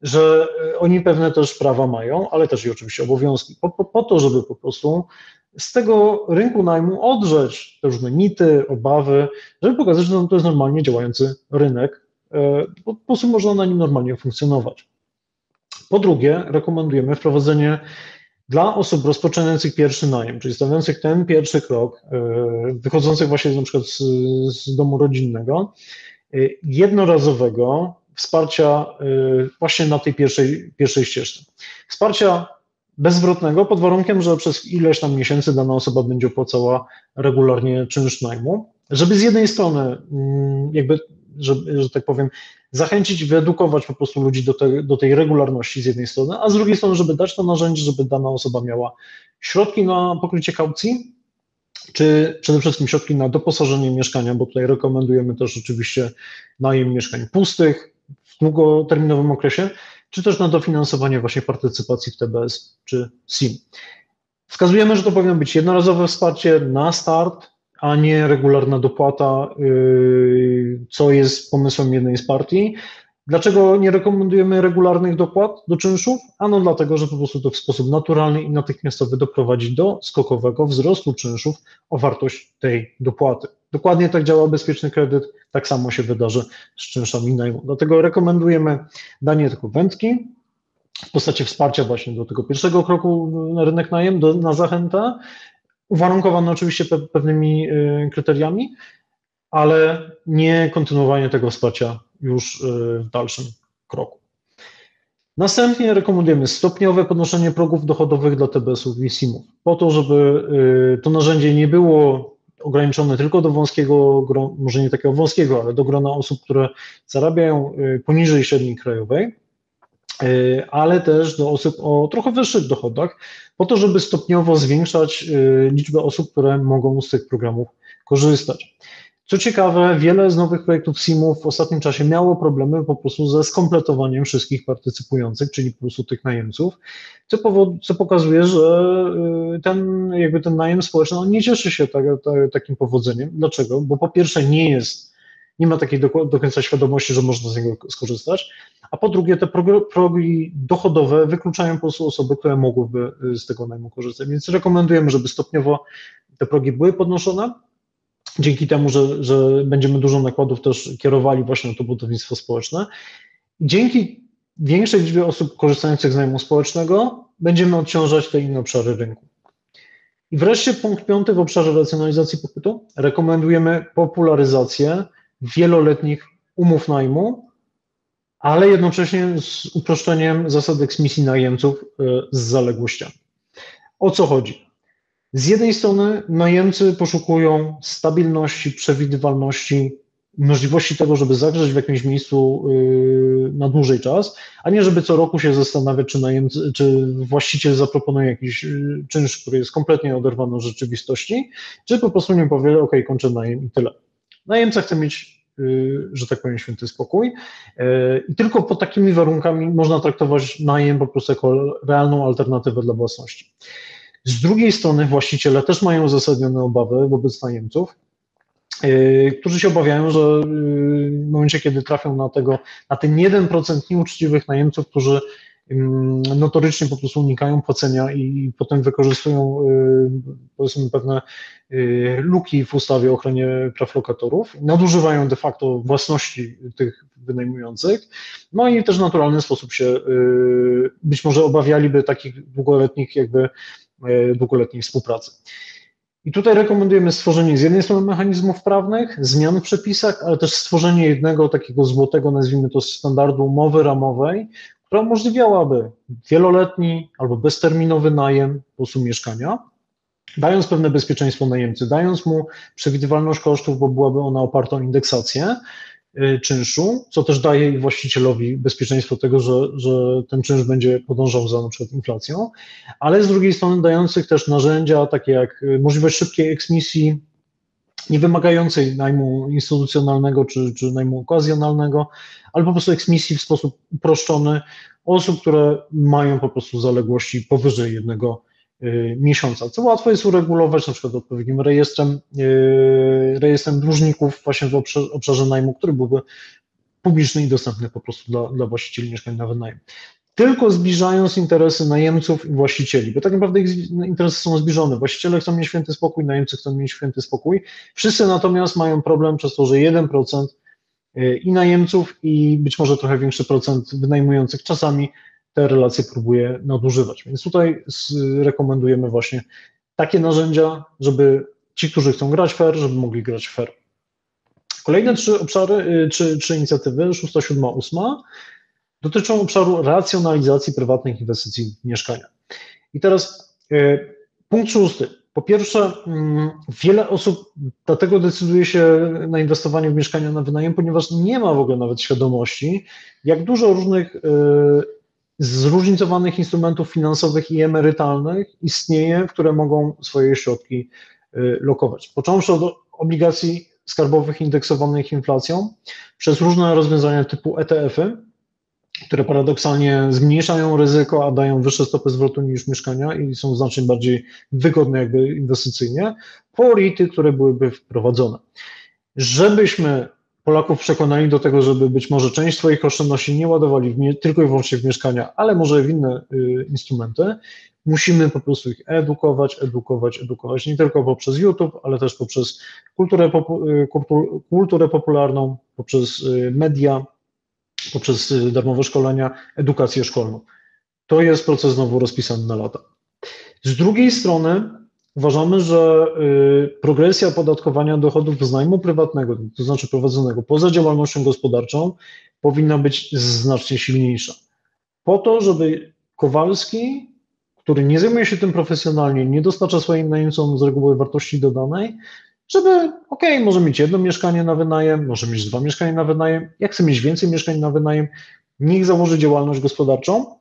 że e, oni pewne też prawa mają, ale też i oczywiście obowiązki, po, po, po to, żeby po prostu z tego rynku najmu odrzeć te różne mity, obawy, żeby pokazać, że to jest normalnie działający rynek po prostu można na nim normalnie funkcjonować. Po drugie, rekomendujemy wprowadzenie dla osób rozpoczynających pierwszy najem, czyli stawiających ten pierwszy krok, wychodzących właśnie na przykład z, z domu rodzinnego, jednorazowego wsparcia właśnie na tej pierwszej, pierwszej ścieżce. Wsparcia bezzwrotnego pod warunkiem, że przez ileś tam miesięcy dana osoba będzie opłacała regularnie czynsz najmu, żeby z jednej strony mm, jakby, że, że tak powiem, zachęcić, wyedukować po prostu ludzi do, te, do tej regularności z jednej strony, a z drugiej strony, żeby dać to narzędzie, żeby dana osoba miała środki na pokrycie kaucji, czy przede wszystkim środki na doposażenie mieszkania, bo tutaj rekomendujemy też oczywiście najem mieszkań pustych w długoterminowym okresie, czy też na dofinansowanie właśnie partycypacji w TBS czy SIM. Wskazujemy, że to powinno być jednorazowe wsparcie na start, a nie regularna dopłata, yy, co jest pomysłem jednej z partii. Dlaczego nie rekomendujemy regularnych dopłat do czynszów? Ano dlatego, że po prostu to w sposób naturalny i natychmiastowy doprowadzi do skokowego wzrostu czynszów o wartość tej dopłaty. Dokładnie tak działa bezpieczny kredyt, tak samo się wydarzy z czynszami najmu. Dlatego rekomendujemy danie tylko wędki w postaci wsparcia właśnie do tego pierwszego kroku na rynek najem, do, na zachętę, uwarunkowane oczywiście pe pewnymi y, kryteriami, ale nie kontynuowanie tego wsparcia już y, w dalszym kroku. Następnie rekomendujemy stopniowe podnoszenie progów dochodowych dla TBS-ów i SIM-ów, po to, żeby y, to narzędzie nie było ograniczone tylko do wąskiego, może nie takiego wąskiego, ale do grona osób, które zarabiają y, poniżej średniej krajowej, y, ale też do osób o trochę wyższych dochodach, po to, żeby stopniowo zwiększać y, liczbę osób, które mogą z tych programów korzystać. Co ciekawe, wiele z nowych projektów SIM-ów w ostatnim czasie miało problemy po prostu ze skompletowaniem wszystkich partycypujących, czyli po prostu tych najemców, co, powod, co pokazuje, że y, ten, jakby ten najem społeczny on nie cieszy się tak, tak, takim powodzeniem. Dlaczego? Bo po pierwsze nie jest, nie ma takiej do, do końca świadomości, że można z niego skorzystać, a po drugie te progi dochodowe wykluczają po prostu osoby, które mogłyby y, z tego najmu korzystać. Więc rekomendujemy, żeby stopniowo te progi były podnoszone, dzięki temu, że, że będziemy dużo nakładów też kierowali właśnie na to budownictwo społeczne. Dzięki większej liczbie osób korzystających z najmu społecznego będziemy odciążać te inne obszary rynku. I wreszcie punkt piąty w obszarze racjonalizacji popytu. Rekomendujemy popularyzację wieloletnich umów najmu, ale jednocześnie z uproszczeniem zasad eksmisji najemców e, z zaległościami. O co chodzi? Z jednej strony najemcy poszukują stabilności, przewidywalności, możliwości tego, żeby zagrzeć w jakimś miejscu yy, na dłużej czas, a nie żeby co roku się zastanawiać, czy, najemcy, czy właściciel zaproponuje jakiś yy, czynsz, który jest kompletnie oderwany od rzeczywistości, czy po prostu nie powie, ok, kończę najem i tyle. Najemca chce mieć, yy, że tak powiem, święty spokój i tylko pod takimi warunkami można traktować najem po prostu jako realną alternatywę dla własności. Z drugiej strony właściciele też mają uzasadnione obawy wobec najemców, yy, którzy się obawiają, że yy, w momencie, kiedy trafią na tego, na ten 1% nieuczciwych najemców, którzy notorycznie po prostu unikają płacenia i potem wykorzystują yy, powiedzmy pewne luki w ustawie o ochronie praw lokatorów, nadużywają de facto własności tych wynajmujących, no i też w naturalny sposób się być może obawialiby takich długoletnich jakby długoletniej współpracy. I tutaj rekomendujemy stworzenie z jednej strony mechanizmów prawnych, zmian w przepisach, ale też stworzenie jednego takiego złotego, nazwijmy to, standardu umowy ramowej, która umożliwiałaby wieloletni albo bezterminowy najem po mieszkania, dając pewne bezpieczeństwo najemcy, dając mu przewidywalność kosztów, bo byłaby ona oparta o indeksację, czynszu, co też daje właścicielowi bezpieczeństwo tego, że, że ten czynsz będzie podążał za na przykład inflacją, ale z drugiej strony dających też narzędzia takie jak y, możliwość szybkiej eksmisji, nie wymagającej najmu instytucjonalnego czy, czy najmu okazjonalnego, ale po prostu eksmisji w sposób uproszczony osób, które mają po prostu zaległości powyżej jednego Y, miesiąca, co łatwo jest uregulować na przykład odpowiednim rejestrem, y, rejestrem dłużników właśnie w obszarze, najmu, który byłby publiczny i dostępny po prostu dla, dla właścicieli mieszkań na wynajem. Tylko zbliżając interesy najemców i właścicieli, bo tak naprawdę ich interesy są zbliżone. Właściciele chcą mieć święty spokój, najemcy chcą mieć święty spokój. Wszyscy natomiast mają problem przez to, że 1% i najemców, i być może trochę większy procent wynajmujących. Czasami te relacje próbuje nadużywać. Więc tutaj rekomendujemy właśnie takie narzędzia, żeby ci, którzy chcą grać fair, żeby mogli grać fair. Kolejne trzy obszary, czy, czy inicjatywy, szósta, siódma, ósma, dotyczą obszaru racjonalizacji prywatnych inwestycji w mieszkania. I teraz e, punkt szósty. Po pierwsze, mm, wiele osób dlatego decyduje się na inwestowanie w mieszkania na wynajem, ponieważ nie ma w ogóle nawet świadomości, jak dużo różnych e, zróżnicowanych instrumentów finansowych i emerytalnych istnieje, które mogą swoje środki e, lokować. Począwszy od obligacji skarbowych indeksowanych inflacją, przez różne rozwiązania typu ETF-y, które paradoksalnie zmniejszają ryzyko, a dają wyższe stopy zwrotu niż mieszkania i są znacznie bardziej wygodne jakby inwestycyjnie, po RIT-y, które byłyby wprowadzone. Żebyśmy Polaków przekonali do tego, żeby być może część swoich oszczędności nie ładowali w, tylko i wyłącznie w mieszkania, ale może w inne y, instrumenty, musimy po prostu ich edukować, edukować, edukować, nie tylko poprzez YouTube, ale też poprzez kulturę, y, kulturę popularną, poprzez y, media, poprzez y, darmowe szkolenia, edukację szkolną. To jest proces znowu rozpisany na lata. Z drugiej strony uważamy, że y, progresja opodatkowania dochodów z najmu prywatnego, to znaczy prowadzonego poza działalnością gospodarczą, powinna być znacznie silniejsza. Po to, żeby Kowalski, który nie zajmuje się tym profesjonalnie, nie dostarcza swoim najemcom z reguły wartości dodanej, żeby, ok, może mieć jedno mieszkanie na wynajem, może mieć dwa mieszkania na wynajem, jak chce mieć więcej mieszkań na wynajem, niech założy działalność gospodarczą,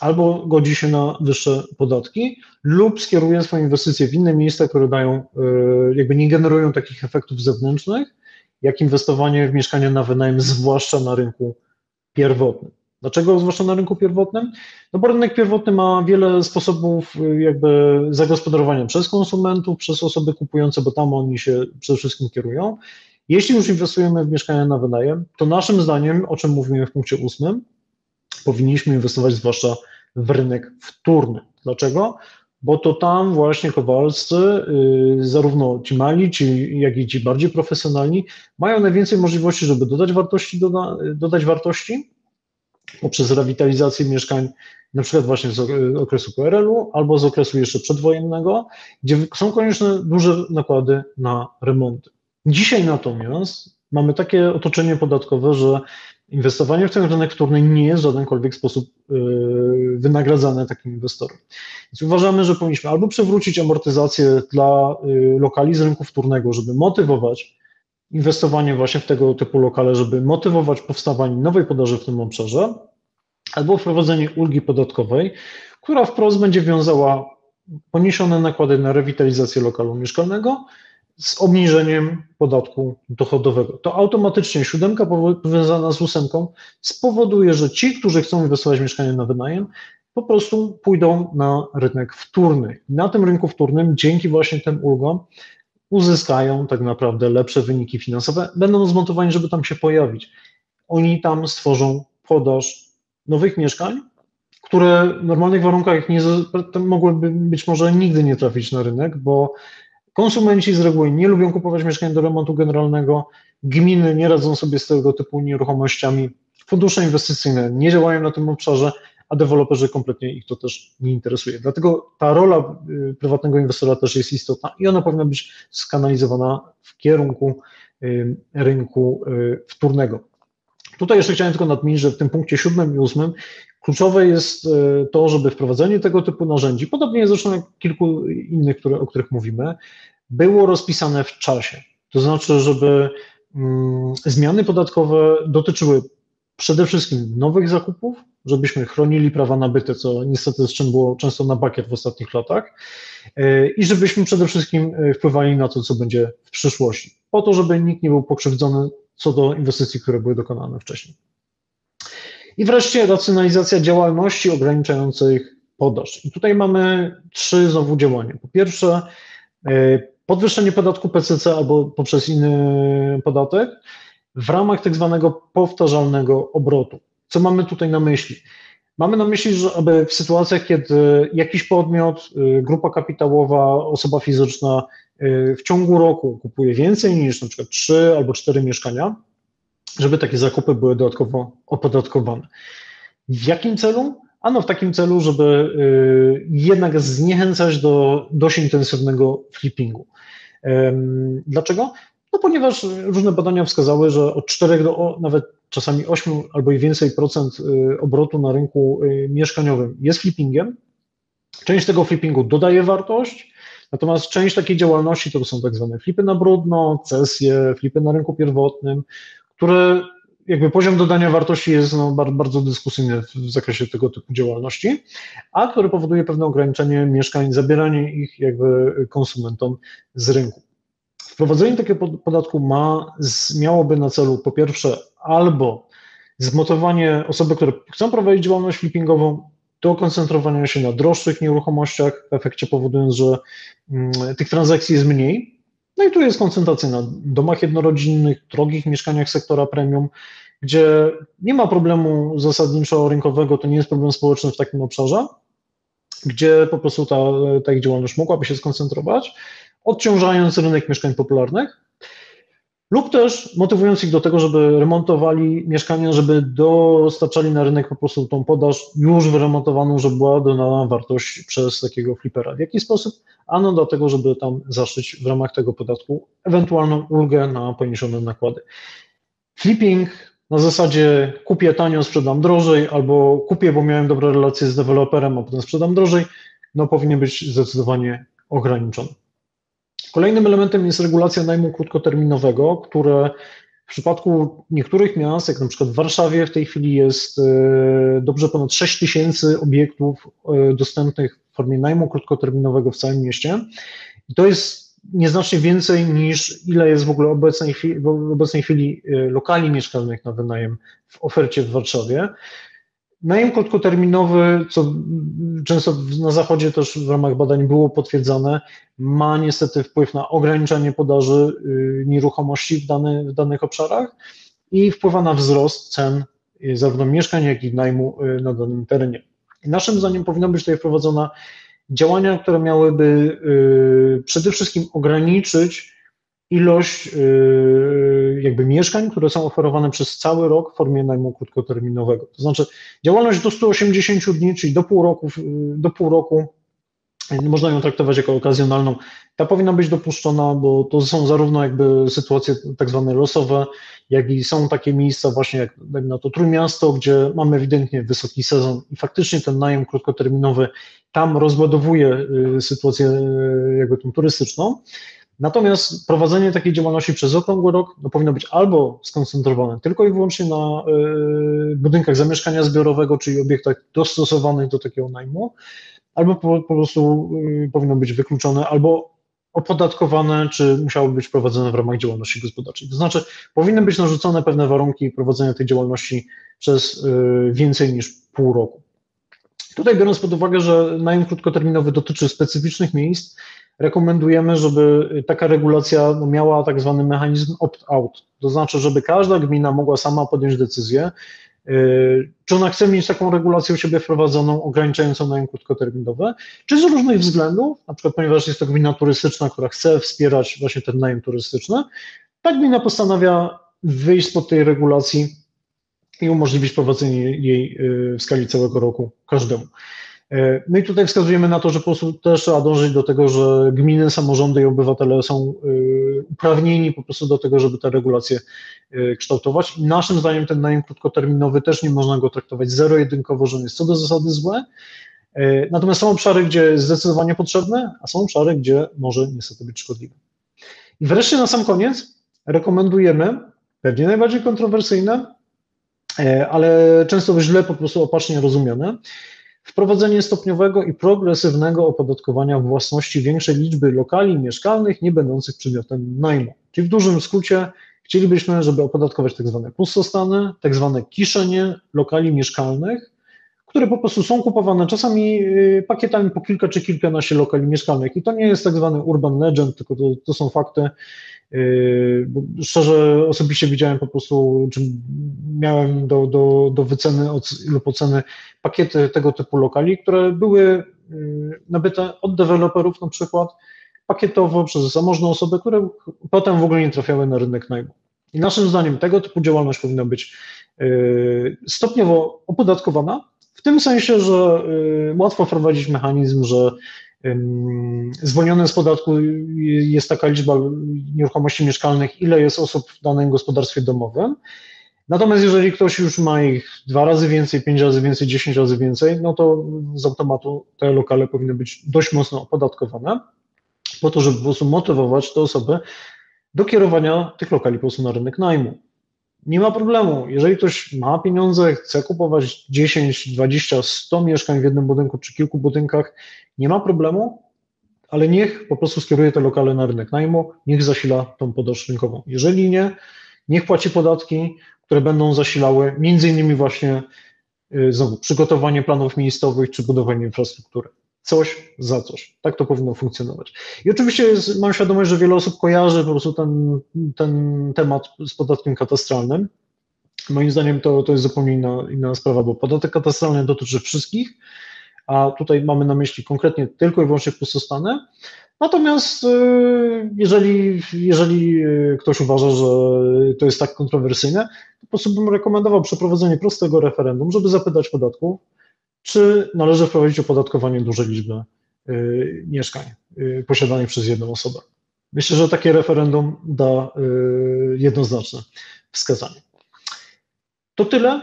albo godzi się na wyższe podatki, lub skieruje swoje inwestycje w inne miejsca, które dają, e, jakby nie generują takich efektów zewnętrznych, jak inwestowanie w mieszkania na wynajem, zwłaszcza na rynku pierwotnym. Dlaczego zwłaszcza na rynku pierwotnym? No bo rynek pierwotny ma wiele sposobów y, jakby zagospodarowania przez konsumentów, przez osoby kupujące, bo tam oni się przede wszystkim kierują. Jeśli już inwestujemy w mieszkania na wynajem, to naszym zdaniem, o czym mówimy w punkcie ósmym, powinniśmy inwestować zwłaszcza w rynek wtórny. Dlaczego? Bo to tam właśnie kowalscy, yy, zarówno ci mali, ci, jak i ci bardziej profesjonalni, mają najwięcej możliwości, żeby dodać wartości, doda, dodać wartości poprzez rewitalizację mieszkań, na przykład właśnie z okresu PRL-u albo z okresu jeszcze przedwojennego, gdzie są konieczne duże nakłady na remonty. Dzisiaj natomiast mamy takie otoczenie podatkowe, że inwestowanie w ten rynek wtórny nie jest w żadenkolwiek sposób yy, wynagradzane takim inwestorom. Więc uważamy, że powinniśmy albo przywrócić amortyzację dla yy, lokali z rynku wtórnego, żeby motywować inwestowanie właśnie w tego typu lokale, żeby motywować powstawanie nowej podaży w tym obszarze, albo wprowadzenie ulgi podatkowej, która wprost będzie wiązała poniesione nakłady na rewitalizację lokalu mieszkalnego z obniżeniem podatku dochodowego. To automatycznie siódemka powiązana z ósemką spowoduje, że ci, którzy chcą inwestować mieszkanie na wynajem, po prostu pójdą na rynek wtórny. Na tym rynku wtórnym, dzięki właśnie tym ulgom, uzyskają tak naprawdę lepsze wyniki finansowe, będą zmontowani, żeby tam się pojawić. Oni tam stworzą podaż nowych mieszkań, które w normalnych warunkach nie, mogłyby być może nigdy nie trafić na rynek, bo konsumenci z reguły nie lubią kupować mieszkań do remontu generalnego, gminy nie radzą sobie z tego typu nieruchomościami, fundusze inwestycyjne nie działają na tym obszarze, a deweloperzy kompletnie ich to też nie interesuje. Dlatego ta rola y, prywatnego inwestora też jest istotna i ona powinna być skanalizowana w kierunku y, rynku y, wtórnego. Tutaj jeszcze chciałem tylko nadmienić, że w tym punkcie siódmym i ósmym kluczowe jest to, żeby wprowadzenie tego typu narzędzi, podobnie zresztą jak kilku innych, które, o których mówimy, było rozpisane w czasie. To znaczy, żeby mm, zmiany podatkowe dotyczyły przede wszystkim nowych zakupów, żebyśmy chronili prawa nabyte, co niestety z czym było często na bakiet w ostatnich latach, e, i żebyśmy przede wszystkim e, wpływali na to, co będzie w przyszłości, po to, żeby nikt nie był pokrzywdzony co do inwestycji, które były dokonane wcześniej. I wreszcie racjonalizacja działalności ograniczających podaż. I tutaj mamy trzy znowu działania. Po pierwsze, e, podwyższenie podatku PCC albo poprzez inny podatek w ramach tak zwanego powtarzalnego obrotu. Co mamy tutaj na myśli? Mamy na myśli, że aby w sytuacjach, kiedy jakiś podmiot, y, grupa kapitałowa, osoba fizyczna y, w ciągu roku kupuje więcej niż na przykład 3 albo 4 mieszkania, żeby takie zakupy były dodatkowo opodatkowane. W jakim celu? Ano w takim celu, żeby y, jednak zniechęcać do dość intensywnego flippingu. Dlaczego? No ponieważ różne badania wskazały, że od 4 do nawet czasami 8 albo i więcej procent y, obrotu na rynku y, mieszkaniowym jest flippingiem. Część tego flippingu dodaje wartość, natomiast część takiej działalności to są tak zwane flipy na brudno, cesje, flipy na rynku pierwotnym, które jakby poziom dodania wartości jest no, bardzo dyskusyjny w zakresie tego typu działalności, a które powoduje pewne ograniczenie mieszkań, zabieranie ich jakby konsumentom z rynku. Wprowadzenie takiego podatku ma, miałoby na celu po pierwsze albo zmotywowanie osoby, które chcą prowadzić działalność flippingową do koncentrowania się na droższych nieruchomościach, w efekcie powodując, że mm, tych transakcji jest mniej. No i tu jest koncentracja na domach jednorodzinnych, drogich mieszkaniach sektora premium, gdzie nie ma problemu zasadniczo rynkowego, to nie jest problem społeczny w takim obszarze, gdzie po prostu ta, ta ich działalność mogłaby się skoncentrować, odciążając rynek mieszkań popularnych, lub też motywując ich do tego, żeby remontowali mieszkania, żeby dostarczali na rynek po prostu tą podaż już wyremontowaną, żeby była dodana wartość przez takiego flipera. W jaki sposób? Ano dlatego, żeby tam zaszyć w ramach tego podatku ewentualną ulgę na poniesione nakłady. Flipping na zasadzie kupię tanio, sprzedam drożej, albo kupię, bo miałem dobre relacje z deweloperem, a potem sprzedam drożej, no powinien być zdecydowanie ograniczony. Kolejnym elementem jest regulacja najmu krótkoterminowego, które w przypadku niektórych miast, jak na przykład w Warszawie, w tej chwili jest e, dobrze ponad 6 tysięcy obiektów e, dostępnych w formie najmu krótkoterminowego w całym mieście. I to jest nieznacznie więcej niż ile jest w ogóle obecnej, w obecnej chwili e, lokali mieszkalnych na wynajem w ofercie w Warszawie. Najem krótkoterminowy, co często na Zachodzie też w ramach badań było potwierdzane, ma niestety wpływ na ograniczanie podaży y, nieruchomości w, dany, w danych obszarach i wpływa na wzrost cen y, zarówno mieszkań, jak i najmu y, na danym terenie. Naszym zdaniem powinna być tutaj wprowadzona działania, które miałyby przede wszystkim ograniczyć ilość y, jakby mieszkań, które są oferowane przez cały rok w formie najmu krótkoterminowego. To znaczy działalność do 180 dni, czyli do pół roku, y, do pół roku y, można ją traktować jako okazjonalną. Ta powinna być dopuszczona, bo to są zarówno jakby sytuacje tak zwane losowe, jak i są takie miejsca właśnie jak na to Trójmiasto, gdzie mamy ewidentnie wysoki sezon i faktycznie ten najem krótkoterminowy tam rozładowuje sytuację jakby tą turystyczną. Natomiast prowadzenie takiej działalności przez okrągły rok no, powinno być albo skoncentrowane tylko i wyłącznie na y, budynkach zamieszkania zbiorowego, czyli obiektach dostosowanych do takiego najmu, albo po, po prostu y, powinno być wykluczone, albo opodatkowane, czy musiały być prowadzone w ramach działalności gospodarczej. To znaczy, powinny być narzucone pewne warunki prowadzenia tej działalności przez y, więcej niż pół roku. Tutaj biorąc pod uwagę, że najem krótkoterminowy dotyczy specyficznych miejsc, rekomendujemy, żeby taka regulacja no, miała tak zwany mechanizm opt-out. To znaczy, żeby każda gmina mogła sama podjąć decyzję, yy, czy ona chce mieć taką regulację u siebie wprowadzoną, ograniczającą najem krótkoterminowy, czy z różnych względów, na przykład ponieważ jest to gmina turystyczna, która chce wspierać właśnie ten najem turystyczny, ta gmina postanawia wyjść spod tej regulacji i umożliwić prowadzenie jej yy, w skali całego roku każdemu. E, no i tutaj wskazujemy na to, że po prostu też trzeba dążyć do tego, że gminy, samorządy i obywatele są e, uprawnieni po prostu do tego, żeby te regulacje e, kształtować. I naszym zdaniem ten najem krótkoterminowy też nie można go traktować zero-jedynkowo, że on jest co do zasady złe. Natomiast są obszary, gdzie jest zdecydowanie potrzebne, a są obszary, gdzie może niestety być szkodliwe. I wreszcie na sam koniec rekomendujemy, pewnie najbardziej kontrowersyjne, ale często źle po prostu opacznie rozumiane, wprowadzenie stopniowego i progresywnego opodatkowania własności większej liczby lokali mieszkalnych nie będących przedmiotem najmu. Czyli w dużym skrócie chcielibyśmy, żeby opodatkować tak zwane pustostany, tak zwane kiszenie lokali mieszkalnych, które po prostu są kupowane czasami y, pakietami po kilka czy kilkanaście lokali mieszkalnych. I to nie jest tak zwany urban legend, tylko to, to są fakty. Y, szczerze osobiście widziałem po prostu, czy miałem do, do, do wyceny lub oceny pakiety tego typu lokali, które były y, nabyte od deweloperów na przykład pakietowo przez zamożne osoby, które potem w ogóle nie trafiały na rynek najmu. I naszym zdaniem tego typu działalność powinna być stopniowo opodatkowana, w tym sensie, że łatwo wprowadzić mechanizm, że zwolnione z podatku jest taka liczba nieruchomości mieszkalnych, ile jest osób w danym gospodarstwie domowym. Natomiast jeżeli ktoś już ma ich dwa razy więcej, pięć razy więcej, dziesięć razy więcej, no to z automatu te lokale powinny być dość mocno opodatkowane, po to, żeby po prostu motywować te osoby do kierowania tych lokali po prostu na rynek najmu. Nie ma problemu. Jeżeli ktoś ma pieniądze, chce kupować 10, 20, 100 mieszkań w jednym budynku czy kilku budynkach, nie ma problemu, ale niech po prostu skieruje te lokale na rynek najmu, niech zasila tą podaż rynkową. Jeżeli nie, niech płaci podatki, które będą zasilały między innymi właśnie y, znowu przygotowanie planów miejscowych czy budowanie infrastruktury. Coś za coś. Tak to powinno funkcjonować. I oczywiście jest, mam świadomość, że wiele osób kojarzy po prostu ten, ten temat z podatkiem katastralnym. Moim zdaniem to, to jest zupełnie inna, inna sprawa, bo podatek katastralny dotyczy wszystkich, a tutaj mamy na myśli konkretnie tylko i wyłącznie pustostany. Natomiast y, jeżeli, jeżeli y, ktoś uważa, że to jest tak kontrowersyjne, to po prostu bym rekomendował przeprowadzenie prostego referendum, żeby zapytać podatków, czy należy wprowadzić opodatkowanie dużej liczby y, mieszkań posiadanych przez jedną osobę. Myślę, że takie referendum da jednoznaczne wskazanie. To tyle.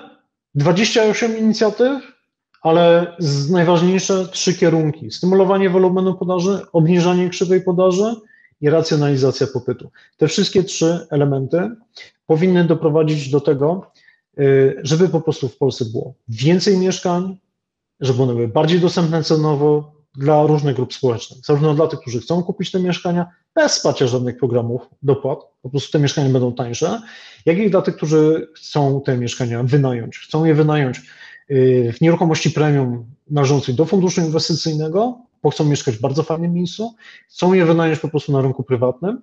28 inicjatyw, ale najważniejsze trzy kierunki: stymulowanie wolumenu podaży, obniżanie krzywej podaży i racjonalizacja popytu. Te wszystkie trzy elementy powinny doprowadzić do tego, y, żeby po prostu w Polsce było więcej mieszkań, żeby one były bardziej dostępne cenowo dla różnych grup społecznych, zarówno dla tych, którzy chcą kupić te mieszkania bez wsparcia żadnych programów dopłat, po prostu te mieszkania będą tańsze, jak i dla tych, którzy chcą te mieszkania wynająć. Chcą je wynająć w nieruchomości premium należącej do funduszu inwestycyjnego, bo chcą mieszkać w bardzo fajnym miejscu, chcą je wynająć po prostu na rynku prywatnym,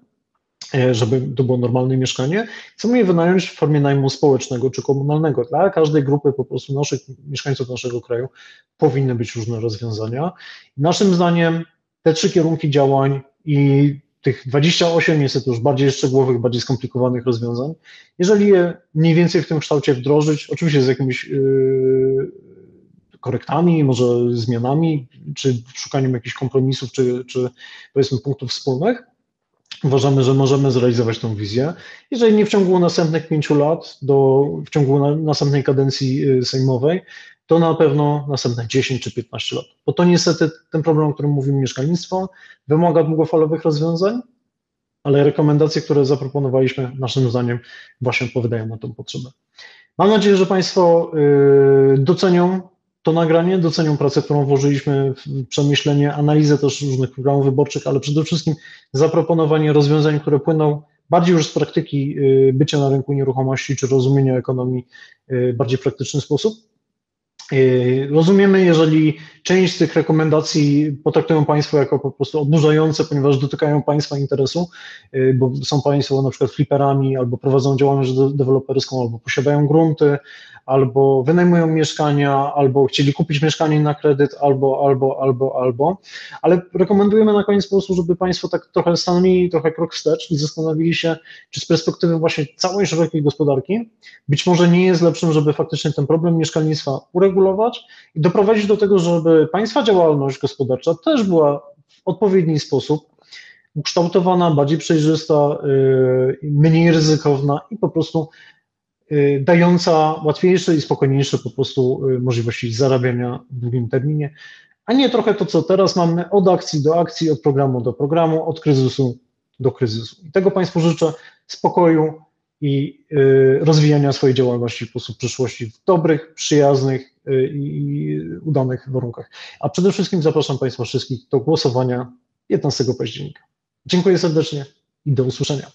żeby to było normalne mieszkanie, chcą je wynająć w formie najmu społecznego czy komunalnego. Dla każdej grupy po prostu naszych mieszkańców naszego kraju powinny być różne rozwiązania. Naszym zdaniem te trzy kierunki działań i tych 28 niestety już bardziej szczegółowych, bardziej skomplikowanych rozwiązań, jeżeli je mniej więcej w tym kształcie wdrożyć, oczywiście z jakimiś yy, korektami, może zmianami, czy szukaniem jakichś kompromisów, czy, czy powiedzmy punktów wspólnych, uważamy, że możemy zrealizować tę wizję. Jeżeli nie w ciągu następnych pięciu lat, do, w ciągu na, następnej kadencji yy, sejmowej, to na pewno następne 10 czy 15 lat. Bo to niestety ten problem, o którym mówimy, mieszkalnictwo, wymaga długofalowych rozwiązań, ale rekomendacje, które zaproponowaliśmy, naszym zdaniem właśnie odpowiadają na tę potrzebę. Mam nadzieję, że Państwo y, docenią to nagranie, docenią pracę, którą włożyliśmy w przemyślenie, analizę też różnych programów wyborczych, ale przede wszystkim zaproponowanie rozwiązań, które płyną bardziej już z praktyki y, bycia na rynku nieruchomości czy rozumienia ekonomii y, w bardziej praktyczny sposób. Yy, rozumiemy, jeżeli część z tych rekomendacji potraktują Państwo jako po prostu oburzające, ponieważ dotykają Państwa interesu, bo są Państwo na przykład fliperami, albo prowadzą działalność deweloperską, albo posiadają grunty, albo wynajmują mieszkania, albo chcieli kupić mieszkanie na kredyt, albo, albo, albo, albo. Ale rekomendujemy na koniec po prostu, żeby Państwo tak trochę stanęli trochę krok wstecz i zastanowili się, czy z perspektywy właśnie całej szerokiej gospodarki być może nie jest lepszym, żeby faktycznie ten problem mieszkalnictwa uregulować i doprowadzić do tego, żeby Państwa działalność gospodarcza też była w odpowiedni sposób ukształtowana, bardziej przejrzysta, yy, mniej ryzykowna i po prostu dająca łatwiejsze i spokojniejsze po prostu y, możliwości zarabiania w długim terminie, a nie trochę to, co teraz mamy od akcji do akcji, od programu do programu, od kryzysu do kryzysu. I tego Państwu życzę spokoju i y, rozwijania swojej działalności w sposób przyszłości w dobrych, przyjaznych i udanych warunkach. A przede wszystkim zapraszam Państwa wszystkich do głosowania 15 października. Dziękuję serdecznie i do usłyszenia.